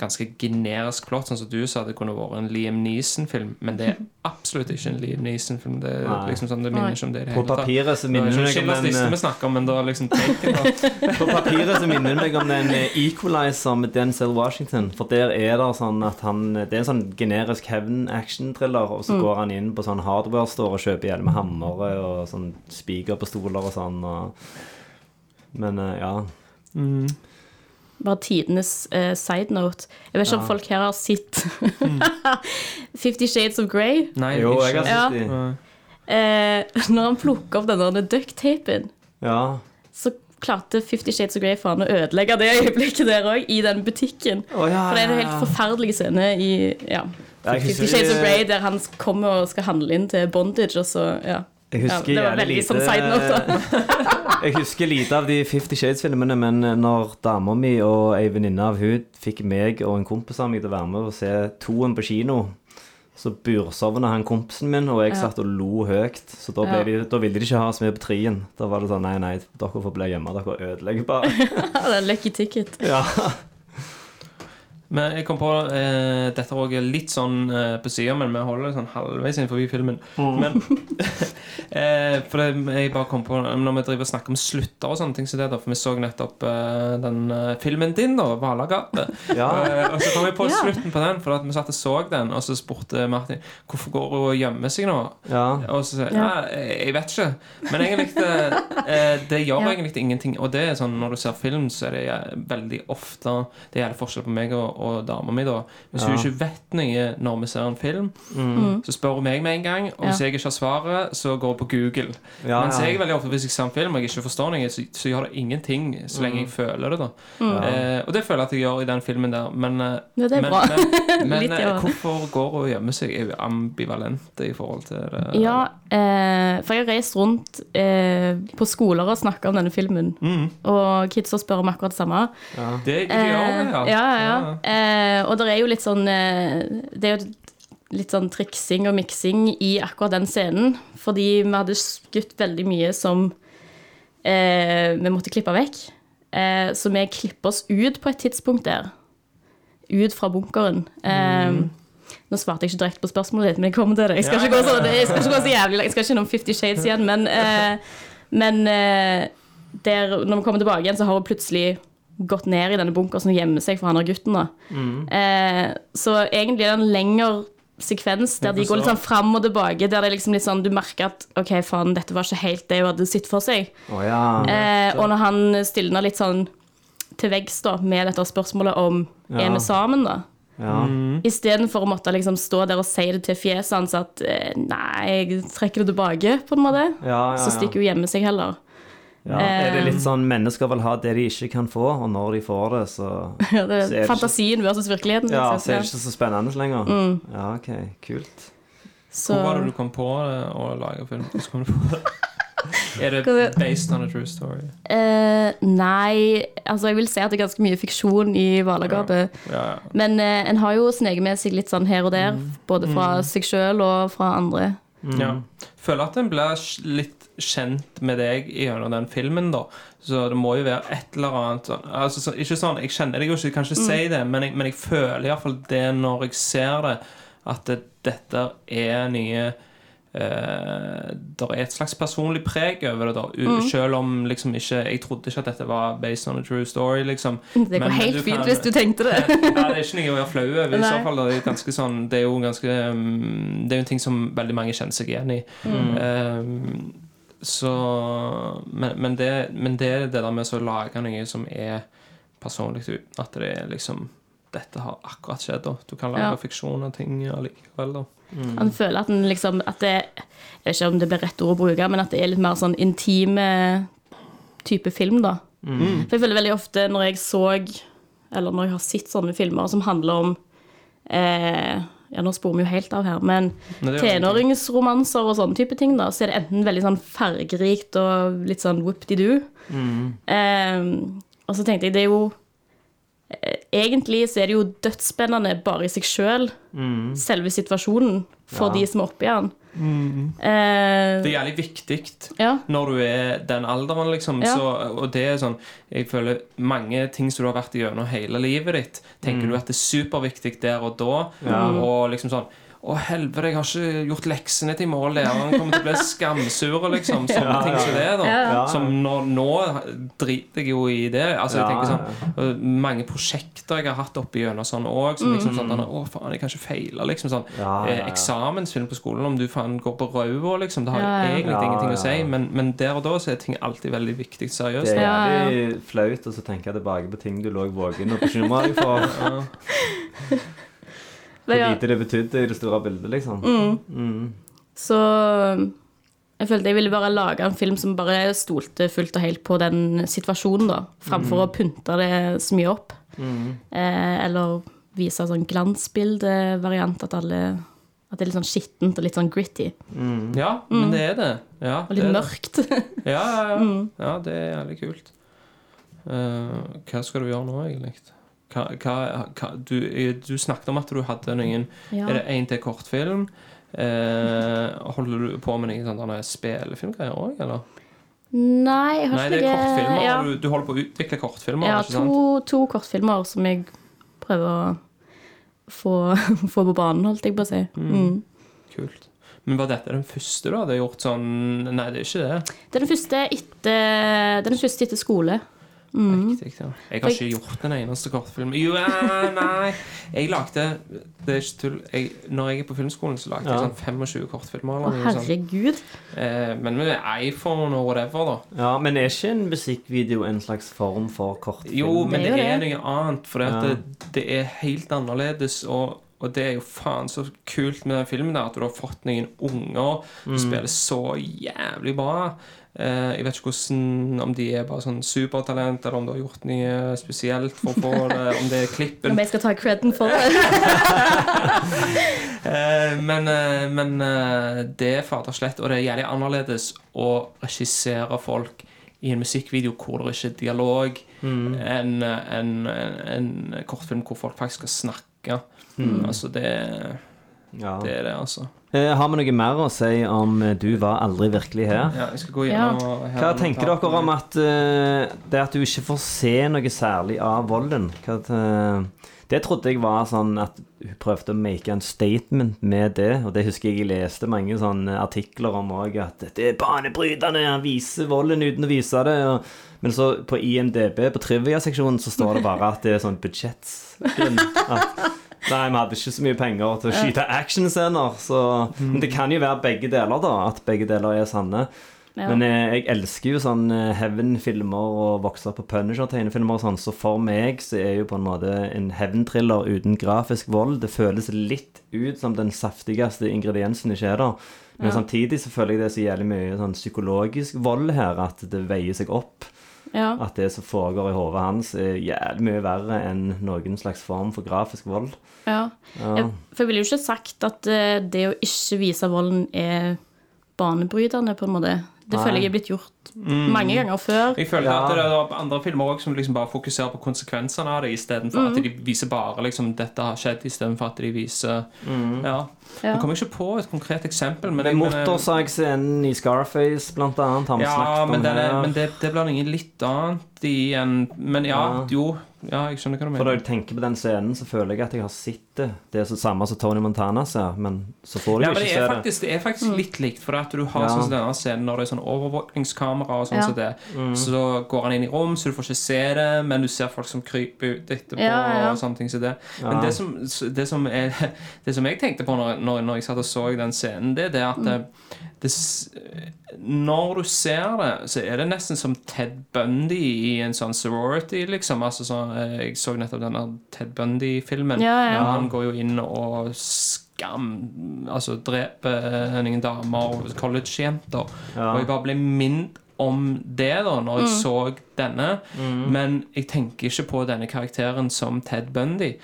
Speaker 2: ganske generisk plott, sånn som du sa, det kunne vært en Liam Neeson-film, men det er absolutt ikke en Liam Neeson-film. Det er liksom sånn, det minner ikke om det det
Speaker 1: På papiret så
Speaker 2: er
Speaker 1: minner det meg om den
Speaker 2: vi snakker om, men da liksom.
Speaker 1: På papiret så minner det meg om den eh, Equalizer med Denzel Washington. For der er det sånn at han Det er en sånn generisk hevn-action-thriller, og så går han inn på sånn hardware-store og kjøper hjelm med hammere og sånn spiker på stoler og sånn. Og... Men ja. ja.
Speaker 5: Bare tidenes uh, side note. Jeg vet ikke om folk her har sett Fifty Shades of Grey.
Speaker 2: Nei,
Speaker 1: Jo, jeg har
Speaker 5: Ja.
Speaker 1: sett de.
Speaker 5: uh, når han plukker opp denne ducktapen,
Speaker 1: Ja.
Speaker 5: så klarte Fifty Shades of Grey faen å ødelegge det øyeblikket der òg, i den butikken.
Speaker 1: Oh, ja,
Speaker 5: For det er en helt forferdelig scene i ja, Fifty Shades of Grey der han kommer og skal handle inn til bondage, og så ja.
Speaker 1: Jeg
Speaker 5: ja
Speaker 1: husker
Speaker 5: det
Speaker 1: jævlig lite
Speaker 5: sånn.
Speaker 1: Jeg husker lite av de Fifty Shades-filmene, men når dama mi og ei venninne av hun fikk meg og en kompis av meg til å være med og se toen på kino, så bursovna han kompisen min, og jeg
Speaker 5: Ja.
Speaker 1: satt og lo høyt. Så da,
Speaker 5: Ja.
Speaker 1: de, da ville de ikke ha oss med på trien. Da var det sånn Nei, nei, dere får bli hjemme. Dere ødelegger bare.
Speaker 5: det er lucky ticket.
Speaker 1: Ja.
Speaker 2: Men jeg kom på eh, Dette er også litt sånn eh, på sida, men vi holder det sånn halvveis inn forbi filmen. Men eh, For det, jeg bare kom på Når vi driver og snakker om slutter og sånne ting så det, da, for vi så nettopp eh, den eh, filmen din, da, 'Valagapet'.
Speaker 1: Ja.
Speaker 2: Eh, og så kom vi på slutten på den, for at vi satt og så den, og så spurte Martin hvorfor går hun og gjemmer seg nå.
Speaker 1: ja.
Speaker 2: Og så sier
Speaker 5: Ja.
Speaker 2: Jeg jeg vet ikke. Men egentlig det, eh, det gjør
Speaker 5: Ja.
Speaker 2: egentlig ingenting. Og det er sånn når du ser film, så er det veldig ofte Det gjelder forskjell på meg og, og dama mi. da Hvis hun ikke vet noe når vi ser en film,
Speaker 1: Mm.
Speaker 2: så spør hun meg med en gang. Og hvis
Speaker 5: Ja.
Speaker 2: jeg ikke har svaret, så går hun på Google.
Speaker 1: Ja,
Speaker 2: Mens
Speaker 1: ja.
Speaker 2: jeg veldig ofte hvis jeg ser en film og jeg ikke forstår noe, så, så gjør det ingenting så lenge jeg føler det. da eh, Og det føler jeg at jeg gjør i den filmen der. Men, eh,
Speaker 5: Ja, det er
Speaker 2: men,
Speaker 5: bra.
Speaker 2: men, men
Speaker 5: Litt,
Speaker 2: eh,
Speaker 5: ja.
Speaker 2: hvorfor går hun og gjemmer seg? Er hun ambivalent i forhold til det?
Speaker 5: Ja, eh, for jeg har reist rundt eh, på skoler og snakka om denne filmen,
Speaker 2: Mm.
Speaker 5: og kidsa spør om akkurat det samme.
Speaker 2: Det, gjør
Speaker 5: Eh,
Speaker 2: ja. det,
Speaker 5: ja, ja. Eh, og det er jo litt sånn eh, Det er jo litt sånn triksing og miksing i akkurat den scenen. Fordi vi hadde skutt veldig mye som eh, vi måtte klippe vekk. Eh, så vi klipper oss ut på et tidspunkt der. Ut fra bunkeren. Eh, Nå svarte jeg ikke direkte på spørsmålet ditt, men jeg kommer til det. Jeg skal ikke gå så, jeg skal ikke gå så jævlig langt. Jeg skal ikke innom Fifty Shades igjen, men, eh, men der, når vi kommer tilbake igjen, så har hun plutselig gått ned i denne bunkeren og gjemmer seg for han og gutten. da. Eh, så egentlig er det en lengre sekvens der de går litt sånn fram og tilbake, der det er liksom litt sånn, du merker at OK, faen, dette var ikke helt det hun hadde sett for seg.
Speaker 1: Oh, ja.
Speaker 5: Eh, og når han stilner litt sånn til veggs da, med dette spørsmålet om
Speaker 1: Ja.
Speaker 5: er vi sammen, da?
Speaker 1: ja.
Speaker 5: Istedenfor å måtte liksom stå der og si det til fjeset hans at eh, nei, jeg trekker det tilbake, på en måte,
Speaker 1: Ja, ja,
Speaker 5: så stikker hun hjemme seg heller.
Speaker 1: Ja. Er det litt sånn mennesker vil ha det de ikke kan få, og når de får det, så
Speaker 5: Ja, det
Speaker 1: Så er det
Speaker 5: er
Speaker 1: ikke-
Speaker 5: Fantasien versus virkeligheten.
Speaker 1: Ja,
Speaker 5: liksom.
Speaker 1: så er det ikke så spennende lenger.
Speaker 5: Mm.
Speaker 1: Ja, OK. Kult.
Speaker 5: Så-
Speaker 2: Hvor var det du kom på det å lage film? Hvordan kom du på det? Er det based on a true story?
Speaker 5: Uh, nei, altså jeg vil si at det er ganske mye fiksjon i Hvalagapet.
Speaker 2: Ja, ja.
Speaker 5: Men uh, en har jo sneket med seg litt sånn her og der, både fra seg sjøl og fra andre.
Speaker 2: Ja. Føler at en blir litt kjent med deg gjennom den filmen, da. Så det må jo være et eller annet sånn- altså, så, Ikke sånn, Jeg kjenner deg jo ikke, jeg kan ikke si det, men jeg, men jeg føler iallfall det når jeg ser det, at det, dette er nye eh, Det er et slags personlig preg over det, da. U Selv om liksom ikke Jeg trodde ikke at dette var based on a true story, liksom.
Speaker 5: Det går helt fint hvis du tenkte det.
Speaker 2: ja, det er ikke noe å være flau over. I så fall det er ganske sånn Det er jo ganske um, Det er jo en ting som veldig mange kjenner seg igjen i. Um, så men, men, det, men det er det der med å lage noe som er personlig. At det er liksom Dette har akkurat skjedd, da. Du kan lage
Speaker 5: Ja.
Speaker 2: fiksjon av ting allikevel, da.
Speaker 5: Han føler at liksom at det, Jeg vet ikke om det blir rett ord å bruke, men at det er litt mer sånn intime type film, da. For jeg føler veldig ofte når jeg så Eller når jeg har sett sånne filmer som handler om eh, Ja, nå sporer vi jo helt av her, men
Speaker 2: er
Speaker 5: tenåringsromanser og sånne type ting, da, så er det enten veldig sånn fargerikt og litt sånn whoop-de-doo. Eh, og så tenkte jeg, det er jo Egentlig så er det jo dødsspennende bare i seg sjøl, selve situasjonen, for
Speaker 1: Ja.
Speaker 5: de som er oppi den.
Speaker 2: Det
Speaker 5: Eh,
Speaker 2: er jævlig viktig
Speaker 5: ja.
Speaker 2: når du er den alderen, liksom.
Speaker 5: Ja.
Speaker 2: Så, og det er sånn Jeg føler mange ting som du har vært igjennom hele livet ditt, tenker du at det er superviktig der og da. Og liksom sånn å, helvete, jeg har ikke gjort leksene til i mål. Læreren kommer til å bli skamsur. Liksom. Sånne ting som det. da
Speaker 5: Ja.
Speaker 2: Som nå, Nå driter jeg jo i det. Altså, jeg tenker sånn Mange prosjekter jeg har hatt oppi gjennom sånn òg. Som liksom sånn Å, faen, jeg kan ikke feile. Liksom sånn
Speaker 1: Ja, ja,
Speaker 2: eh,
Speaker 1: ja.
Speaker 2: Eksamensfilm på skolen, om du faen går på røda, liksom. Det har
Speaker 5: Ja, ja.
Speaker 2: egentlig
Speaker 1: Ja,
Speaker 2: ingenting
Speaker 1: ja,
Speaker 2: å si. Men, men der og da så er ting alltid veldig viktig seriøst.
Speaker 1: Det er
Speaker 5: Ja, ja.
Speaker 1: jævlig flaut å så tenke tilbake på ting du lå våken og bekymra deg for. Hvor lite det betydde i det store bildet, liksom.
Speaker 5: Så jeg følte jeg ville bare lage en film som bare stolte fullt og helt på den situasjonen, da. Framfor å pynte det så mye opp. Eh, eller vise sånn glansbildevariant, at alle At det er litt sånn skittent og litt sånn gritty.
Speaker 2: Ja, men det er det. Ja,
Speaker 5: Og litt
Speaker 2: det.
Speaker 5: mørkt.
Speaker 2: Ja, ja, ja. ja, det er jævlig kult. Uh, hva skal du gjøre nå, egentlig? Hva, hva, du, du snakket om at du hadde noen
Speaker 5: Ja.
Speaker 2: Er det én til kortfilm? Eh, holder du på med noen sånne spillefilmgreier òg, eller?
Speaker 5: Nei, jeg har
Speaker 2: Nei, det er kortfilmer.
Speaker 5: Ja,
Speaker 2: Du, du holder på å utvikle kortfilmer, Ja,
Speaker 5: to, to kortfilmer som jeg prøver å få, få på banen, holdt jeg på å si. Mm.
Speaker 2: Kult. Men var dette den første du hadde gjort sånn Nei, det er ikke det.
Speaker 5: Det er den første etter, er den første etter skole.
Speaker 2: Riktig, ja. Jeg har ikke gjort en eneste kortfilm. Jo, eh, nei Jeg lagde Det er ikke tull. Jeg, når jeg er på filmskolen, så lagde
Speaker 1: Ja.
Speaker 2: jeg sånn 25 kortfilmer.
Speaker 5: Å, herregud.
Speaker 2: Eh, men med iPhone og whatever, da.
Speaker 1: Ja, Men er ikke en musikkvideo en slags form for kortfilm?
Speaker 2: Jo, men
Speaker 5: Det
Speaker 2: det
Speaker 5: er det.
Speaker 2: noe annet. For
Speaker 1: Ja.
Speaker 2: det, det er helt annerledes. Og, og det er jo faen så kult med den filmen der at du har fått noen unger som spiller så jævlig bra. Eh, jeg vet ikke hvordan, om de er bare sånn supertalent, eller om du har gjort noe spesielt for å få det. Om det er klippen
Speaker 5: Om jeg skal ta creden for det.
Speaker 2: Eh, men eh, men det er fader slett, og det er jævlig annerledes å regissere folk i en musikkvideo hvor det ikke er dialog, enn en, en, en kortfilm hvor folk faktisk skal snakke. Altså det
Speaker 1: Ja.
Speaker 2: Det er det, altså.
Speaker 1: Eh, har vi noe mer å si om eh, 'Du var aldri virkelig her'?
Speaker 2: Ja, jeg skal gå gjennom og-
Speaker 1: Hva
Speaker 2: er
Speaker 1: tenker dere om at eh, det at du ikke får se noe særlig av volden? Hva, det trodde jeg var sånn at hun prøvde å make en statement med det, og det husker jeg jeg leste mange sånne artikler om òg, at det er banebrytende, han viser volden uten å vise det. Og, men så på IMDb, på trivia-seksjonen, så står det bare at det er sånn budsjettgrunn. Nei, vi hadde ikke så mye penger til å skyte actionscener. Så Men det kan jo være begge deler, da. At begge deler er sanne.
Speaker 5: Ja.
Speaker 1: Men jeg, jeg elsker jo sånn eh, hevn-filmer og vokse opp på Punisher-tegnefilmer og sånn, så for meg så er jo på en måte en hevntriller uten grafisk vold Det føles litt ut som den saftigste ingrediensen ikke er der. Men
Speaker 5: Ja.
Speaker 1: samtidig så føler jeg det er så jævlig mye sånn psykologisk vold her at det veier seg opp.
Speaker 5: Ja.
Speaker 1: At det som foregår i hodet hans, er jævlig mye verre enn noen slags form for grafisk vold.
Speaker 5: ja.
Speaker 1: Ja.
Speaker 5: For jeg ville jo ikke sagt at eh, det å ikke vise volden er banebrytende, på en måte. Det
Speaker 1: Nei.
Speaker 5: føler jeg er blitt gjort mange ganger før.
Speaker 2: Jeg føler
Speaker 1: Ja.
Speaker 2: at det er andre filmer også som liksom bare fokuserer på konsekvensene av det, istedenfor at de viser bare liksom, 'dette har skjedd', istedenfor at de viser Ja.
Speaker 5: Ja.
Speaker 2: Jeg kommer ikke på et konkret eksempel, men
Speaker 1: Men
Speaker 2: men,
Speaker 1: Motorsagscenen i Scarface, blant annet, har vi
Speaker 2: Ja,
Speaker 1: snakket om
Speaker 2: men, det, er,
Speaker 1: her.
Speaker 2: men det, det blir noe litt annet i en Men ja,
Speaker 1: Ja.
Speaker 2: jo. Ja, jeg skjønner hva du mener.
Speaker 1: For når jeg tenker på den scenen, så føler jeg at jeg har sett det. Det er det samme som Tony Montana ser, men så får du
Speaker 2: Ja,
Speaker 1: ikke
Speaker 2: det
Speaker 1: se det.
Speaker 2: faktisk, det er faktisk litt likt, for at du har
Speaker 1: Ja.
Speaker 2: sånn denne scenen når det er sånn overvåkningskamera og sånn
Speaker 5: Ja.
Speaker 2: som det. Så går han inn i rom, så du får ikke se det, men du ser folk som kryper ut etterpå
Speaker 5: Ja, ja.
Speaker 2: og sånne ting som det.
Speaker 1: Ja.
Speaker 2: Men det som, det som, er, det som jeg tenkte på når, når, når jeg satt og så den scenen, det er det at det, det, s- Når du ser det, så er det nesten som Ted Bundy i en sånn sorority, liksom. Altså sånn, eh, jeg så nettopp denne Ted Bundy-filmen.
Speaker 5: Ja, ja.
Speaker 2: Han går jo inn og skam Altså dreper noen damer og collegejenter.
Speaker 1: Ja.
Speaker 2: Og jeg bare ble minnet om det da når jeg så denne. Men jeg tenker ikke på denne karakteren som Ted Bundy.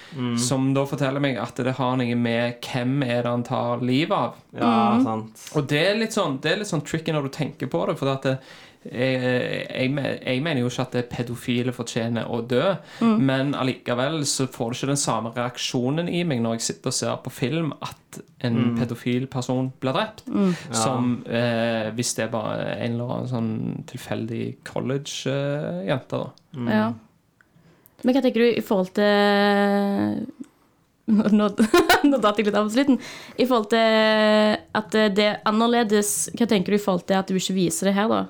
Speaker 2: Som da forteller meg at det har noe med hvem er det han tar livet av.
Speaker 1: Ja, sant.
Speaker 2: Og det er litt sånn, det er litt sånn tricky når du tenker på det. For at det, jeg, jeg, jeg mener jo ikke at pedofile fortjener å dø, men allikevel så får du ikke den samme reaksjonen i meg når jeg sitter og ser på film at en pedofil person blir drept, som eh, hvis det er bare en eller annen sånn tilfeldig college-jente. da.
Speaker 5: Ja. Men hva tenker du i forhold til Nå, nå datt jeg litt av på slutten. I forhold til at det er annerledes, hva tenker du i forhold til at du ikke viser det her, da?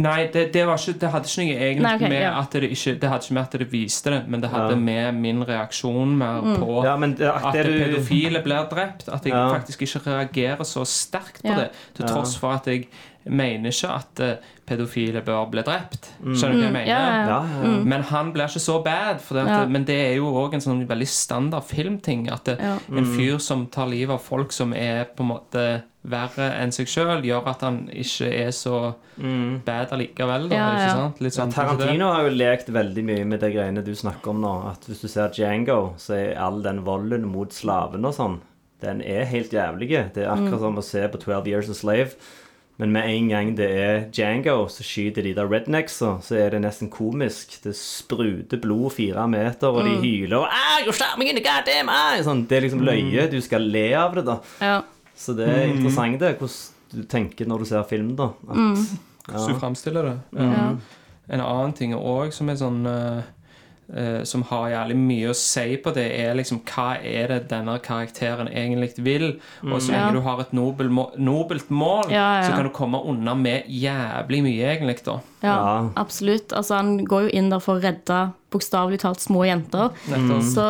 Speaker 2: Nei, det, det, var ikke, det hadde ikke noe egentlig
Speaker 5: Nei, okay,
Speaker 2: med
Speaker 5: ja.
Speaker 2: at det ikke Det hadde ikke med at det viste det, men det hadde
Speaker 1: Ja.
Speaker 2: med min reaksjon mer på
Speaker 1: Ja, men det,
Speaker 2: at
Speaker 1: det du
Speaker 2: pedofile blir drept. At jeg
Speaker 1: Ja.
Speaker 2: faktisk ikke reagerer så sterkt på
Speaker 5: Ja.
Speaker 2: det. Til
Speaker 1: Ja.
Speaker 2: tross for at jeg mener ikke at eh, pedofile bør bli drept. Skjønner du hva jeg mener?
Speaker 5: Ja, ja,
Speaker 1: Ja, ja.
Speaker 5: Mm.
Speaker 2: Men han blir ikke så bad. For det at,
Speaker 5: Ja.
Speaker 2: Men det er jo òg en sånn veldig standard filmting. At det,
Speaker 5: Ja.
Speaker 2: en fyr som tar livet av folk som er på en måte verre enn seg sjøl, gjør at han ikke er så bad allikevel. Da,
Speaker 5: Ja,
Speaker 2: ikke sant? Litt sånn som.
Speaker 1: Tarantino har jo lekt veldig mye med de greiene du snakker om nå. At hvis du ser Django, så er all den volden mot slaven og sånn, den er helt jævlig. Det er akkurat som å se på 12 Years a Slave. Men med en gang det er Django, så skyter de der rednecksa, så er det nesten komisk. Det spruter blod fire meter, og de hyler og ah, you're stabbing in the goddamn eye! Sånn, det er liksom løye. Du skal le av det, da.
Speaker 5: Ja.
Speaker 1: Så det er interessant, det, hvordan du tenker når du ser film, da. At,
Speaker 2: Hvordan du fremstiller det.
Speaker 5: Ja.
Speaker 2: En annen ting òg som er sånn eh, Som har jævlig mye å si på det, er liksom hva er det denne karakteren egentlig vil? Og så lenge
Speaker 5: Ja.
Speaker 2: du har et nobel må nobelt mål,
Speaker 5: Ja, ja.
Speaker 2: så kan du komme unna med jævlig mye, egentlig, da.
Speaker 5: Ja,
Speaker 1: Ja.
Speaker 5: absolutt. Altså, han går jo inn der for å redde bokstavelig talt små jenter.
Speaker 2: Mm.
Speaker 5: Så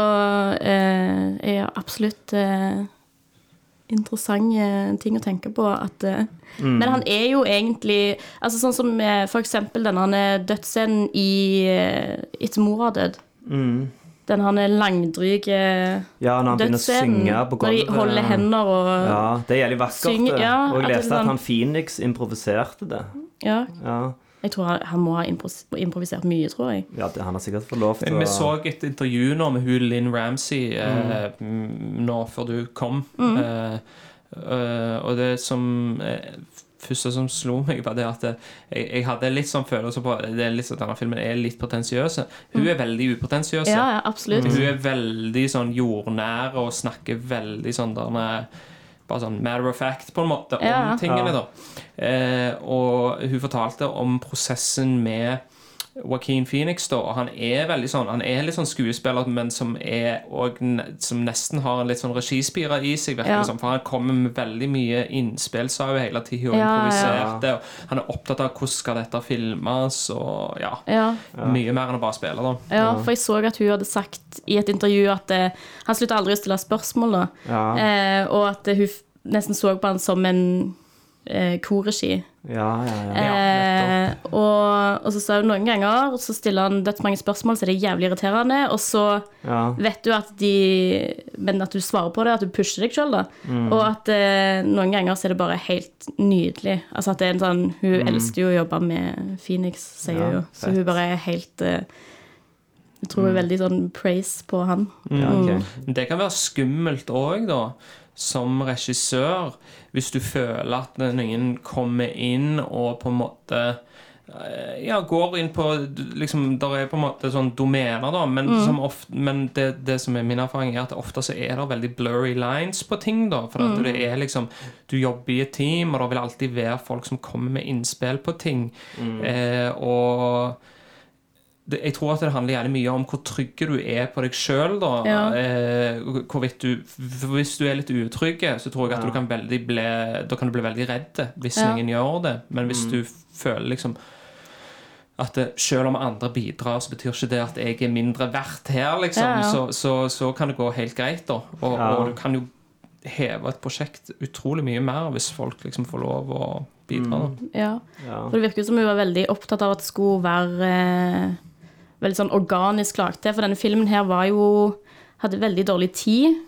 Speaker 5: eh, er absolutt eh, interessante ting å tenke på. At, mm. Men han er jo egentlig altså Sånn som f.eks. denne han er dødsscenen i It's Etter mor har dødd. Den han langdryge
Speaker 1: ja, når han begynner å synge på
Speaker 5: Når de holder hender og
Speaker 1: Ja, det er jævlig vakkert.
Speaker 5: Synger- ja,
Speaker 1: og
Speaker 5: at
Speaker 1: jeg leste at
Speaker 5: sånn-
Speaker 1: han Phoenix improviserte det.
Speaker 5: Ja.
Speaker 1: Ja,
Speaker 5: Jeg tror han, han må ha improvisert mye, tror jeg.
Speaker 1: ja det, Han har sikkert fått lov til
Speaker 2: Vi så et intervju nå med hun Lynn Ramsey eh, mm, nå før du kom. Mm. eh, og det som eh, første som slo meg, var det at jeg, jeg hadde litt sånn følelse på det er litt sånn, Denne filmen er litt potensiøs. Hun er veldig upotensiøs.
Speaker 5: Ja, ja, absolutt.
Speaker 2: Hun er veldig sånn jordnær og snakker veldig sånn der med bare sånn matter of fact, på en måte, om
Speaker 5: Ja.
Speaker 2: tingene, da. Eh, og hun fortalte om prosessen med Joaquin Phoenix, da, og han er veldig sånn Han er litt sånn skuespiller, men som er og, Som nesten har en litt sånn regispire i seg, virker
Speaker 5: Ja.
Speaker 2: det som. For han kommer med veldig mye innspill, sa hun hele tida, og
Speaker 5: Ja, ja.
Speaker 2: improviserte. Og han er opptatt av hvordan skal dette filmes, og ja.
Speaker 5: Ja.
Speaker 2: Mye mer enn å bare spille, da.
Speaker 5: Ja, for jeg så at hun hadde sagt i et intervju at eh, han slutta aldri å stille spørsmål, da.
Speaker 1: Ja.
Speaker 5: Eh, og at hun nesten så på han som en eh, korregi.
Speaker 1: Ja, ja, ja.
Speaker 5: Eh, og, og så sa hun noen ganger så stiller han dødsmange spørsmål, så det er jævlig irriterende. Og så
Speaker 1: ja.
Speaker 5: vet du at de Men at du svarer på det, at du pusher deg sjøl, da.
Speaker 1: Mm.
Speaker 5: Og at eh, noen ganger så er det bare helt nydelig. Altså at det er en sånn Hun elsker jo å jobbe med Phoenix, sier
Speaker 1: Mm. Ja,
Speaker 5: hun jo. Så
Speaker 1: fett.
Speaker 5: hun bare er helt eh, Jeg tror er veldig sånn praise på han.
Speaker 1: ja
Speaker 2: okay. Det kan være skummelt òg, da. Som regissør, hvis du føler at noen kommer inn og på en måte eh, ja, går inn på liksom, Der er på en måte sånn domener, da, men, som ofte, men det, det som er min erfaring, er at ofte så er det veldig blurry lines på ting. da, For at det er liksom Du jobber i et team, og det vil alltid være folk som kommer med innspill på ting. Eh, og jeg tror at det handler gjerne mye om hvor trygge du er på deg sjøl.
Speaker 5: Ja.
Speaker 2: Eh, hvorvidt du, hvis du er litt utrygg, så tror jeg at du kan veldig bli, da kan du bli veldig redd hvis
Speaker 5: Ja.
Speaker 2: ingen gjør det. Men hvis du føler liksom at det, selv om andre bidrar, så betyr ikke det at jeg er mindre verdt her, liksom.
Speaker 5: Ja, ja.
Speaker 2: Så, så, så kan det gå helt greit, da. Og,
Speaker 1: Ja.
Speaker 2: og du kan jo heve et prosjekt utrolig mye mer hvis folk liksom får lov å bidra. Mm.
Speaker 5: Ja.
Speaker 1: Ja.
Speaker 5: For det virker som hun var veldig opptatt av at det skulle være eh, veldig sånn organisk lagt til. For denne filmen her var jo Hadde veldig dårlig tid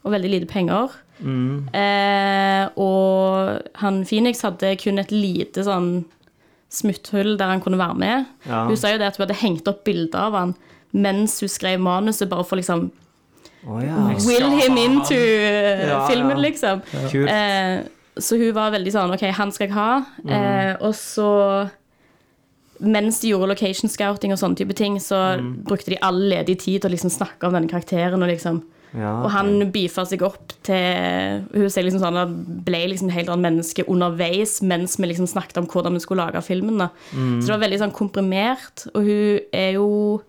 Speaker 5: og veldig lite penger.
Speaker 1: Mm.
Speaker 5: Eh, og han Phoenix hadde kun et lite sånn smutthull der han kunne være med.
Speaker 1: Ja.
Speaker 5: Hun sa jo det at hun hadde hengt opp bilder av han mens hun skrev manuset, bare for liksom
Speaker 1: oh, ja.
Speaker 5: Will him into eh,
Speaker 1: Ja,
Speaker 5: filmen,
Speaker 1: ja.
Speaker 5: liksom. Eh, så hun var veldig sånn OK, han skal jeg ha.
Speaker 1: Mm.
Speaker 5: Eh, og så Mens de gjorde location scouting og sånne type ting, så
Speaker 1: Mm.
Speaker 5: brukte de all ledig tid til å liksom snakke om denne karakteren. Og liksom
Speaker 1: Ja,
Speaker 5: Og han beefa seg opp til Hun sier liksom sånn ble liksom helt annet menneske underveis mens vi liksom snakket om hvordan vi skulle lage filmen. da
Speaker 1: Mm.
Speaker 5: Så det var veldig sånn komprimert. Og hun er jo,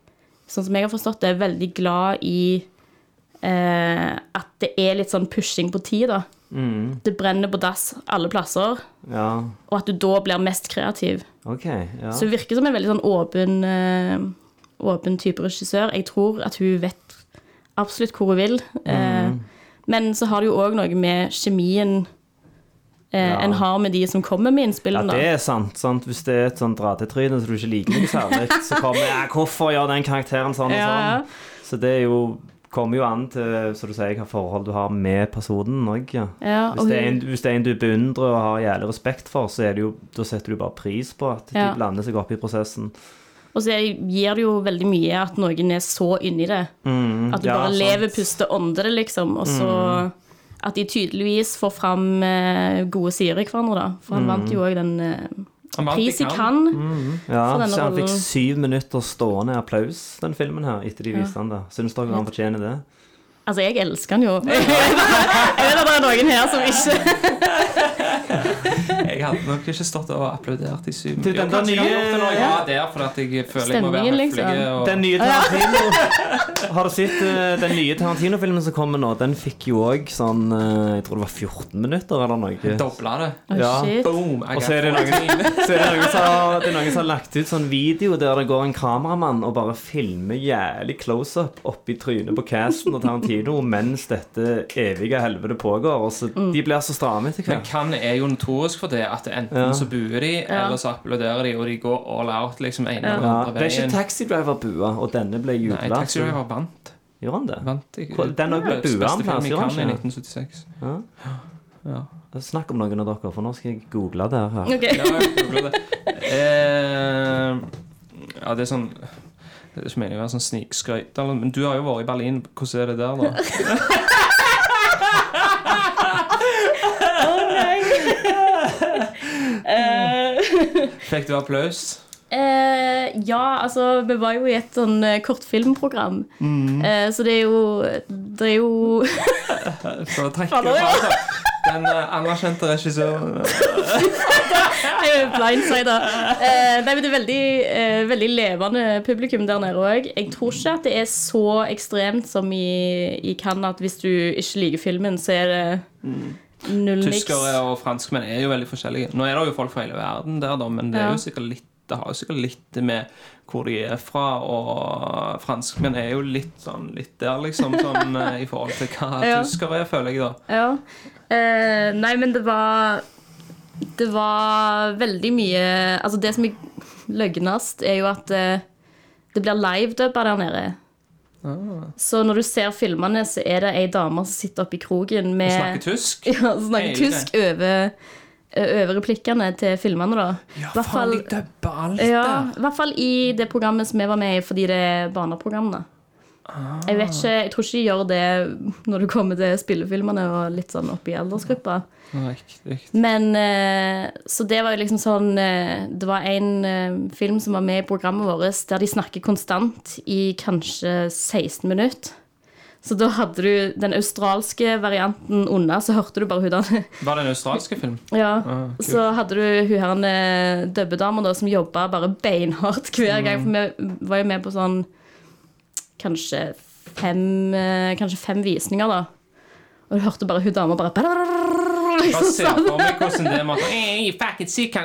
Speaker 5: sånn som jeg har forstått det, veldig glad i eh, at det er litt sånn pushing på tid. da
Speaker 1: Mm.
Speaker 5: Det brenner på dass alle plasser,
Speaker 1: ja.
Speaker 5: og at du da blir mest kreativ.
Speaker 1: Okay, Ja.
Speaker 5: Så hun virker som en veldig sånn åpen, øh, åpen type regissør. Jeg tror at hun vet absolutt hvor hun vil. Eh, men så har det jo òg noe med kjemien eh,
Speaker 1: Ja.
Speaker 5: en har med de som kommer med innspillene.
Speaker 1: Ja, det er sant. sant? Hvis det er et sånt dra-til-tryne så du ikke liker noe særlig, så kommer jeg, 'Hvorfor gjør den karakteren sånn og sånn?' Så det er jo kommer jo an til så du sier, hva forhold du har med personen òg. Ja.
Speaker 5: Ja,
Speaker 1: Hvis, hvis det er en du beundrer og har jævlig respekt for, så er det jo, setter du bare pris på at
Speaker 5: Ja.
Speaker 1: de blander seg opp i prosessen.
Speaker 5: Og så gir det jo veldig mye at noen er så inni det.
Speaker 1: Mm,
Speaker 5: At du bare
Speaker 1: sant.
Speaker 5: lever, puster, ånder det, liksom. Og så at de tydeligvis får fram eh, gode sider i hverandre, da. For han vant jo òg den pris i
Speaker 2: Cannes.
Speaker 5: Cannes.
Speaker 1: Ja,
Speaker 5: for denne
Speaker 1: han fikk syv minutter stående applaus, den filmen her, etter de
Speaker 5: Ja.
Speaker 1: viste han da Syns dere han fortjener det?
Speaker 5: Altså, jeg elsker han jo. Jeg vet at det er noen her som ikke
Speaker 2: Jeg hadde nok ikke stått og applaudert i syv
Speaker 1: Du,
Speaker 2: minutter.
Speaker 1: den
Speaker 2: Jo, Kanskje
Speaker 1: nye-
Speaker 2: hadde gjort det når jeg var der, for at jeg føler jeg må være
Speaker 5: Stemningen, liksom.
Speaker 2: Og...
Speaker 1: Den nye Tarantino Har du sett eh, den nye Tarantino-filmen som kommer nå? Den fikk jo òg sånn eh, Jeg tror det var 14 minutter eller noe.
Speaker 2: Dobla det.
Speaker 1: Ja.
Speaker 2: Boom!
Speaker 1: Og så er det noen, så er det noen, som har, det lagt ut sånn video der det går en kameramann og bare filmer jævlig close-up oppi trynet på casten og Tarantino mens dette evige helvete pågår. Og så, De blir så stramme etter
Speaker 2: Men
Speaker 1: hvert.
Speaker 2: Cannes er jo notorisk for det at enten
Speaker 1: Ja.
Speaker 2: så buer de, eller så applauderer de, og de går all out liksom ene eller
Speaker 1: Ja,
Speaker 2: andre
Speaker 1: ble ikke. Taxi Driver bua, og denne ble
Speaker 2: Nei,
Speaker 1: jubla?
Speaker 2: Taxi Driver vant.
Speaker 1: Gjorde han det?
Speaker 2: vant ikke.
Speaker 1: Den òg
Speaker 2: ble
Speaker 1: bua en plass,
Speaker 2: i
Speaker 1: gjør han ikke?
Speaker 2: 1976.
Speaker 1: Ja.
Speaker 2: Ja.
Speaker 1: Snakk om noen av dere, for nå skal jeg google det her.
Speaker 5: Ok.
Speaker 2: Ja, jeg det. Eh, ja, det er sånn Det er ikke meningen å være sånn snikskryt, eller- men du har jo vært i Berlin. Hvordan er det der, da? Fikk du applaus?
Speaker 5: Eh, ja, altså Vi var jo i et sånn kortfilmprogram. Mm. Eh, så det er jo Det er jo
Speaker 2: Så trekker du fra deg. Den eh, anerkjente regissøren
Speaker 5: Jeg er blindsida. Eh, nei, men det er veldig, eh, veldig levende publikum der nede òg. Jeg tror ikke at det er så ekstremt som i, i Cannes at hvis du ikke liker filmen, så er det null.
Speaker 2: Tyskere og franskmenn er jo veldig forskjellige. Nå er det jo folk fra hele verden der, da, men det, er jo sikkert litt, det har jo sikkert litt med hvor de er fra, og franskmenn er jo litt sånn litt der, liksom, sånn eh, i forhold til hva
Speaker 5: Ja.
Speaker 2: tyskere er, føler jeg, da.
Speaker 5: Ja. Eh, nei, men det var Det var veldig mye Altså, det som er løgnest, er jo at eh, det blir livedubba der nede. Så når du ser filmene, så er det ei dame som sitter oppe i kroken
Speaker 2: Og
Speaker 5: med
Speaker 2: snakker tysk.
Speaker 5: Ja, snakker
Speaker 2: Hele
Speaker 5: tysk over, over replikkene til filmene, da.
Speaker 2: Ja,
Speaker 5: Hvert
Speaker 2: faen, de dubber alt
Speaker 5: Ja,
Speaker 2: der.
Speaker 5: i hvert fall i det programmet som vi var med i, fordi det er barneprogram. da. Jeg vet ikke, jeg tror ikke de gjør det når du kommer til spillefilmene og litt sånn opp i aldersgruppa.
Speaker 2: Riktig.
Speaker 5: Men eh, Så det var jo liksom sånn eh, Det var en eh, film som var med i programmet vårt der de snakker konstant i kanskje 16 minutter. Så da hadde du den australske varianten unna, så hørte du bare hun der
Speaker 2: Var det en australske film?
Speaker 5: Ja,
Speaker 2: Ah,
Speaker 5: så hadde du hun her dubbedama som jobba bare beinhardt hver gang. For vi var jo med på sånn kanskje fem, eh, kanskje fem visninger, da. Og du hørte bare hun dama bare
Speaker 2: Bare se for meg hvordan det måtte Hey, fucking sick,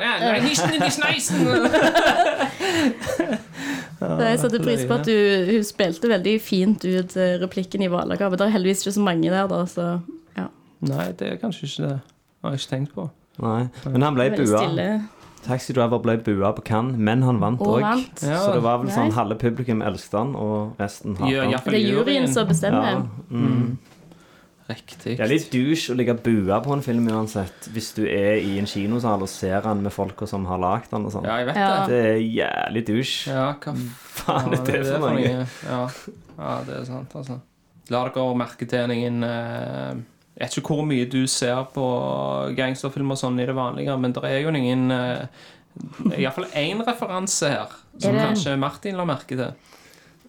Speaker 5: jeg satte pris på at du, hun spilte veldig fint ut replikken i Hvalagave. Det er heldigvis ikke så mange der, da, så ja.
Speaker 2: Nei, det er kanskje ikke det. Jeg har jeg ikke tenkt på.
Speaker 1: Nei. Men han ble bua. Taxi Driver ble bua på Cannes, men han vant òg.
Speaker 2: Ja.
Speaker 1: Så det var vel sånn halve publikum elsket han, og resten
Speaker 2: Ja,
Speaker 1: hatet han.
Speaker 5: Det er juryen som bestemmer.
Speaker 1: Ja, mm.
Speaker 2: Riktig.
Speaker 1: Det er litt douche å ligge bua på en film uansett, hvis du er i en kinosal og ser han med folka som har lagd han og sånn.
Speaker 2: Ja, jeg vet
Speaker 5: Ja.
Speaker 2: det.
Speaker 1: Det er jævlig douche.
Speaker 2: Ja, hva
Speaker 1: Faen er det for noe?
Speaker 2: Ja. ja, det er sant, altså. La dere merke til ingen eh, Jeg vet ikke hvor mye du ser på gangsterfilmer sånn i det vanlige, men det er jo ingen uh, Iallfall én referanse her som kanskje Martin la merke til.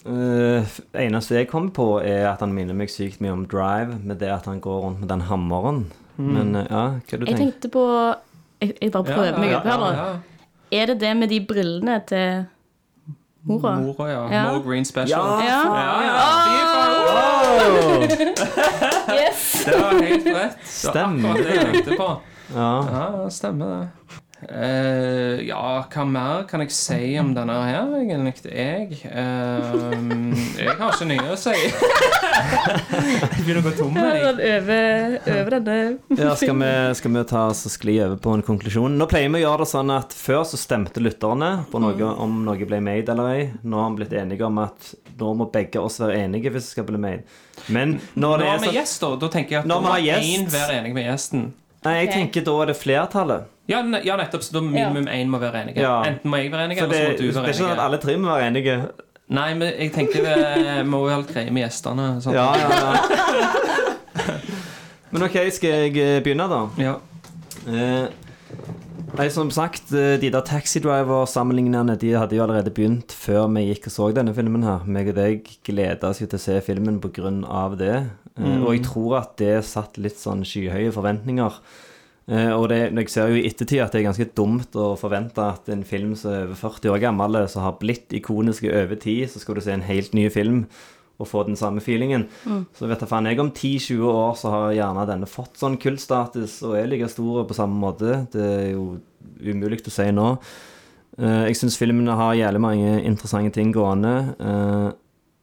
Speaker 1: Uh, eneste jeg kommer på, er at han minner meg sykt mye om Drive, med det at han går rundt med den hammeren. Men uh, ja, hva du
Speaker 5: Jeg
Speaker 1: tenker
Speaker 5: tenkte på Jeg, jeg bare prøver meg opp her da.
Speaker 2: ja.
Speaker 5: Er det det med de brillene til mora?
Speaker 2: Mora, ja.
Speaker 5: Ja.
Speaker 2: Mo Green Special.
Speaker 1: Ja,
Speaker 5: Ja.
Speaker 2: Ja, ja.
Speaker 5: Yes!
Speaker 2: Det var helt rett. Det var
Speaker 1: Stemmer.
Speaker 2: akkurat det jeg tenkte på.
Speaker 1: Ja.
Speaker 2: Ja, stemmer det. Eh, ja, hva mer kan jeg si om denne her, egentlig? Jeg uh, Jeg har ikke nye å si. jeg begynner å gå tom.
Speaker 5: Over, denne
Speaker 1: Ja, skal vi, skal vi ta oss og skli over på en konklusjon? Nå pleier vi å gjøre det sånn at Før så stemte lytterne på noe, om noe ble made eller ei. Nå har vi blitt enige om at nå må begge oss være enige hvis det skal bli made. Men når
Speaker 2: Nå
Speaker 1: det
Speaker 2: har
Speaker 1: Når
Speaker 2: vi
Speaker 1: har
Speaker 2: gjest, da. Da tenker jeg at
Speaker 1: Når
Speaker 2: da må én være enig med gjesten.
Speaker 1: Nei, jeg tenker da er det flertallet.
Speaker 2: Ja, ne ja nettopp. Så da minimum én må være enige.
Speaker 1: Ja.
Speaker 2: Enten må jeg være enig, eller så må du være enig.
Speaker 1: det er ikke sånn at alle tre må være enige.
Speaker 2: Nei, men jeg tenker vi må jo holde greie med gjestene. sant?
Speaker 1: Ja, ja, ja. Men OK, skal jeg eh, begynne, da?
Speaker 2: Ja.
Speaker 1: Eh, nei, som sagt, eh, de der Taxi Driver-sammenligningene De hadde jo allerede begynt før vi gikk og så denne filmen. her Meg og deg gleda oss jo til å se filmen på grunn av det. Eh, Og jeg tror at det satt litt sånn skyhøye forventninger. Eh, og det, jeg ser jo i ettertid at det er ganske dumt å forvente at en film som er over 40 år gammel, som har blitt ikonisk over tid, så skal du se en helt ny film og få den samme feelingen. Så vet du faen jeg om 10-20 år så har gjerne denne fått sånn kultstatus og er like stor på samme måte. Det er jo umulig å si nå. Eh, jeg syns filmene har jævlig mange interessante ting gående.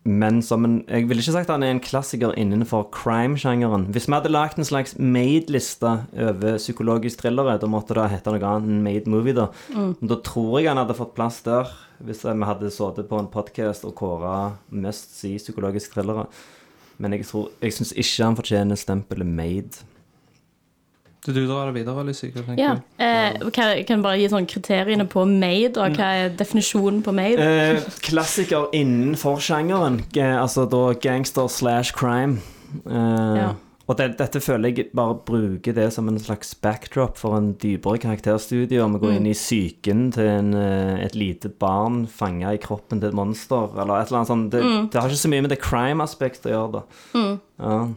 Speaker 1: Men som en Jeg ville ikke sagt at han er en klassiker innenfor crime-sjangeren. Hvis vi hadde lagd en slags made-liste over psykologisk thrillere, da måtte det hete noe annet enn made movie, da. Mm. da tror jeg han hadde fått plass der, hvis vi hadde sittet på en podkast og kåra mest si psykologisk thrillere. Men jeg, tror- jeg syns ikke han fortjener stempelet made.
Speaker 2: Du, du drar det videre, veldig Hva
Speaker 5: Ja. Eh, kan kan bare gi sånn kriteriene på made, og hva er definisjonen på made?
Speaker 1: Eh, klassiker innenfor sjangeren. Altså da gangster slash crime. Eh,
Speaker 5: Ja.
Speaker 1: Og det, dette føler jeg bare bruker det som en slags backdrop for en dypere karakterstudie. Om vi går inn i psyken til en, eh, et lite barn fanga i kroppen til et monster, eller et eller annet sånt. Det, det har ikke så mye med det crime-aspektet å gjøre, da. Ja.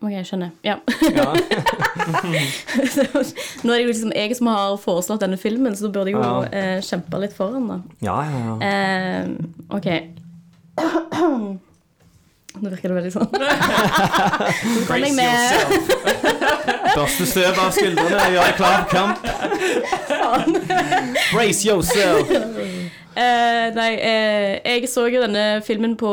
Speaker 5: OK, jeg skjønner. Ja.
Speaker 1: Ja.
Speaker 5: Nå er det jo liksom jeg som har foreslått denne filmen, så da burde jeg jo
Speaker 1: Ja.
Speaker 5: eh, kjempe litt foran, da.
Speaker 1: ja, ja, ja.
Speaker 5: Eh, OK. Nå virker det veldig sånn. Så kom jeg med
Speaker 1: Børste støv av skuldrene, gjør deg klar for kamp. Brace yourself.
Speaker 5: Eh, Nei, eh, jeg så jo denne filmen på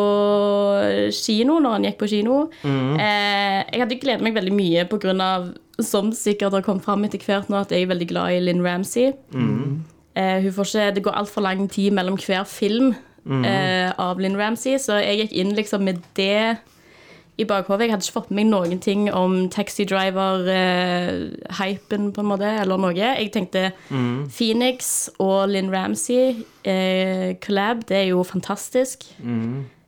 Speaker 5: kino når han gikk på kino. Eh, jeg hadde gledet meg veldig mye av, som sikkert har kommet fram etter hvert nå, at jeg er veldig glad i Lynn Ramsey. Eh, hun får ikke, det går altfor lang tid mellom hver film eh, av Lynn Ramsey, så jeg gikk inn liksom med det i bakhodet. Jeg hadde ikke fått med meg noen ting om Taxi Driver-hypen, på en måte, eller noe. Jeg tenkte Phoenix og Lynn Ramsey, eh, collab, det er jo fantastisk.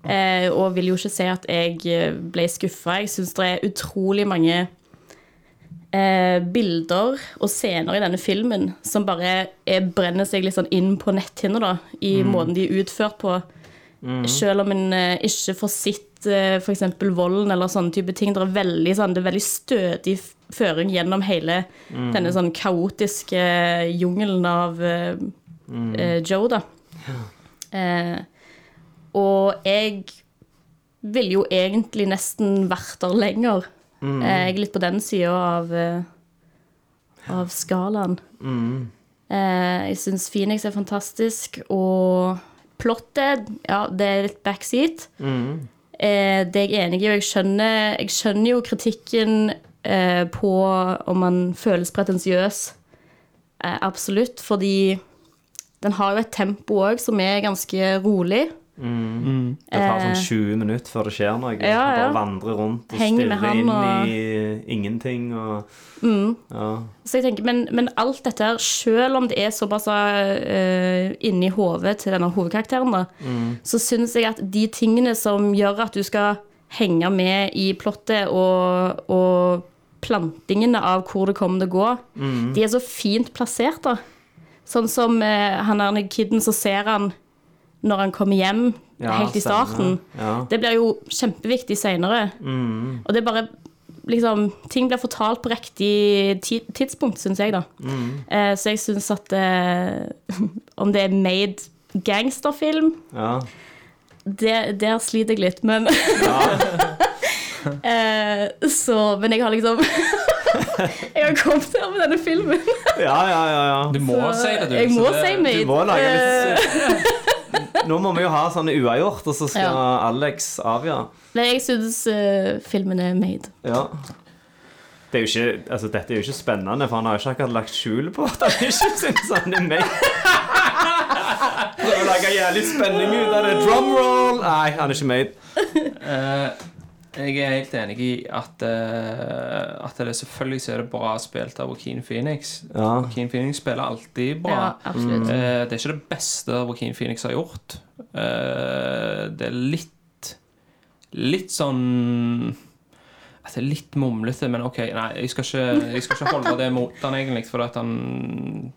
Speaker 5: Eh, og vil jo ikke si at jeg eh, ble skuffa. Jeg syns det er utrolig mange eh, bilder og scener i denne filmen som bare er, brenner seg litt sånn inn på netthinna, da, i måten de er utført på. Selv om en eh, ikke får sett uh, f.eks. volden eller sånne type ting. Det er veldig, sånn, det er veldig stødig føring gjennom hele denne sånn kaotiske jungelen av eh, eh, Joe, da. Eh, og jeg ville jo egentlig nesten vært der lenger. Eh, jeg er litt på den sida av, uh, av skalaen. Eh, jeg syns Phoenix er fantastisk, og plottet, ja, det er litt backseat. Eh, det er jeg enig i, og jeg skjønner, jeg skjønner jo kritikken eh, på om man føles pretensiøs. Eh, absolutt, fordi den har jo et tempo òg som er ganske rolig.
Speaker 1: Det tar sånn 20 minutter før det skjer noe.
Speaker 5: Eh. Ja, ja.
Speaker 1: Bare vandre rundt og
Speaker 5: Heng med
Speaker 1: stirre inn
Speaker 5: og- Mm.
Speaker 1: i ingenting og ja.
Speaker 5: Så jeg tenker, men, men alt dette her, selv om det er såpass uh, inni hodet til denne hovedkarakteren, da, så syns jeg at de tingene som gjør at du skal henge med i plottet og, og plantingene av hvor det kommer til å gå, de er så fint plassert, da. Sånn som uh, han er kiden, så ser han når han kommer hjem
Speaker 1: Ja,
Speaker 5: helt i starten.
Speaker 1: Ja.
Speaker 5: Det blir jo kjempeviktig seinere. Og det er bare liksom, Ting blir fortalt på riktig tidspunkt, syns jeg, da. Eh, så jeg syns at eh, Om det er made gangsterfilm,
Speaker 1: ja.
Speaker 5: det, der sliter jeg litt, men eh, Så Men jeg har liksom Jeg har kommet her med denne filmen.
Speaker 1: Ja, ja, ja, ja.
Speaker 2: Du må si det, du.
Speaker 5: Jeg må
Speaker 2: det-
Speaker 5: si made.
Speaker 1: Du må lage
Speaker 5: Eh,
Speaker 1: litt Nå må vi jo ha sånne uavgjort, og så skal
Speaker 5: Ja.
Speaker 1: Alex avgjøre.
Speaker 5: Nei, jeg syns uh, filmen er made.
Speaker 1: Ja. Det er jo ikke, altså, dette er jo ikke spennende, for han har jo ikke akkurat lagt skjul på at han ikke syns han er made. Prøver å lage jævlig spenning ut av det. Drumroll! Nei, han er ikke made.
Speaker 2: Eh, jeg er helt enig i at, uh, at det selvfølgelig så er det bra spilt av Joaquin Phoenix.
Speaker 1: Ja.
Speaker 2: Joaquin Phoenix spiller alltid bra.
Speaker 5: Ja, mm.
Speaker 2: uh, det er ikke det beste Joaquin Phoenix har gjort. Uh, det er litt Litt sånn at det er litt mumlete, men OK. Nei, jeg skal ikke, jeg skal ikke holde det mot han egentlig, for at han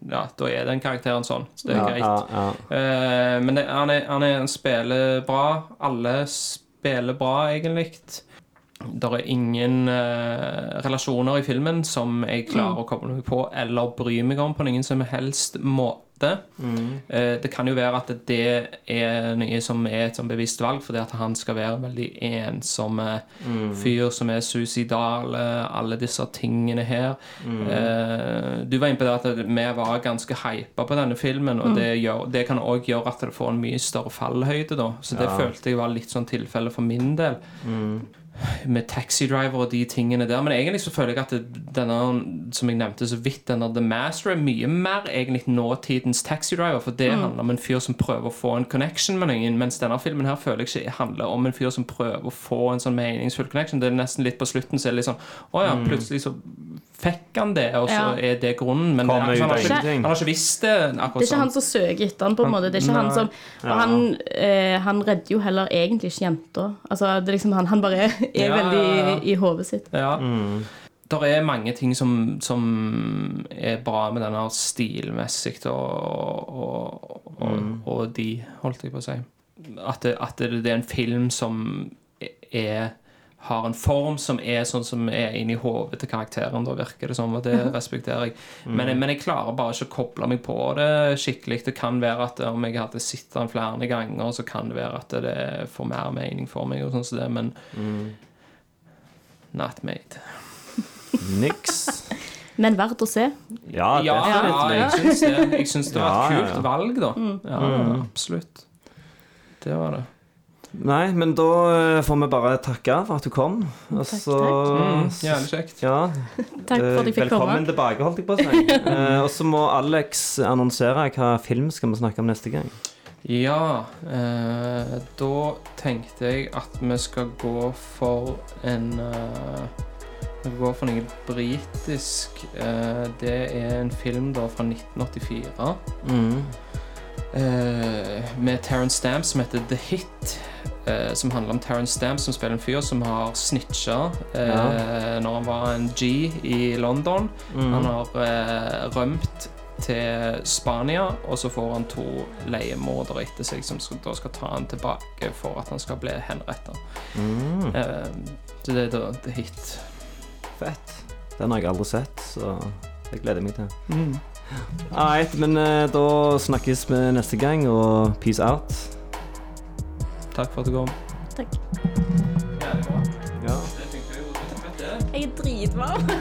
Speaker 2: Ja, da er den karakteren sånn. Så det er
Speaker 1: Ja,
Speaker 2: greit.
Speaker 1: ja, ja.
Speaker 2: Eh, men det, han, er, han, er, han spiller bra. Alle spiller bra, egentlig. Det er ingen uh, relasjoner i filmen som jeg klarer å koble meg på eller bry meg om på noen som helst måte. Eh, det kan jo være at det er noe som er et sånn bevisst valg, fordi at han skal være en veldig ensom mm. fyr som er suicidal, eh, alle disse tingene her. Uh, du var inne på det at vi var ganske hypa på denne filmen, og det, gjør, det kan òg gjøre at det får en mye større fallhøyde, da. Så det følte jeg var litt sånn tilfelle for min del med Taxi Driver og de tingene der. Men egentlig så føler jeg at det, denne, som jeg nevnte så vidt, denne The Master er mye mer egentlig nåtidens Taxi Driver. For det handler om en fyr som prøver å få en connection med noen. Mens denne filmen her føler jeg ikke handler om en fyr som prøver å få en sånn meningsfull connection. Det er nesten litt på slutten så er det litt sånn Å ja, plutselig så fikk han det, og så
Speaker 5: Ja.
Speaker 2: er det grunnen. Men han, han, har ikke, han har ikke visst det akkurat
Speaker 5: Det er ikke han
Speaker 2: sånn.
Speaker 5: som søker etter han på en måte. Det er ikke han som Og han, eh, han redder jo heller egentlig ikke jenta. Altså, det er liksom han, han bare er
Speaker 2: Ja,
Speaker 5: veldig
Speaker 2: ja.
Speaker 5: i hodet sitt.
Speaker 2: Ja.
Speaker 1: Mm.
Speaker 2: Det er mange ting som, som er bra med denne stilmessig og, og, og,
Speaker 1: Mm.
Speaker 2: og de, holdt jeg på å si. At det, at det er en film som er har en form som er sånn som er inni hodet til karakteren. Da virker det som, og det respekterer jeg. Men, jeg- men jeg klarer bare ikke å koble meg på det skikkelig. Det kan være at om jeg hadde sett den flere ganger, så kan det være at det får mer mening for meg, og sånn som det, men not made.
Speaker 1: Niks.
Speaker 5: Men verdt å se.
Speaker 1: Ja,
Speaker 2: Ja, ja, jeg syns det. Jeg syns det var et kult
Speaker 1: ja.
Speaker 2: valg, da.
Speaker 5: Mm.
Speaker 2: Ja, absolutt. Det var det.
Speaker 1: Nei, men da eh, får vi bare takke for at du kom. Og så
Speaker 2: Mm, Jævlig kjekt.
Speaker 1: Ja.
Speaker 5: Takk for at jeg fikk
Speaker 1: Velkommen
Speaker 5: komme.
Speaker 1: tilbake, holdt jeg på å si. Eh, og så må Alex annonsere hva film skal vi snakke om neste gang.
Speaker 2: Ja, eh, da tenkte jeg at vi skal gå for en eh, Vi går for noe britisk. Eh, det er en film da fra 1984
Speaker 1: Mm.
Speaker 2: Eh, med Terence Stamp som heter The Hit. Eh, som handler om Terence Stamp som spiller en fyr som har snitcha eh,
Speaker 1: Ja.
Speaker 2: når han var en G i London.
Speaker 1: Mm.
Speaker 2: Han har rømt til Spania, og så får han to leiemordere etter seg som skal, da skal ta han tilbake for at han skal bli henretta.
Speaker 1: Mm.
Speaker 2: Så det er da The Hit.
Speaker 1: Fett. Den har jeg aldri sett, så det gleder jeg meg til. Alright, men eh, da snakkes vi neste gang, og peace out.
Speaker 2: Takk for at du kom.
Speaker 5: Takk.
Speaker 1: Ja.
Speaker 5: Jeg er dritvarm.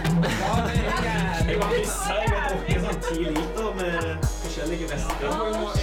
Speaker 1: Jeg var sånn ti liter med forskjellige.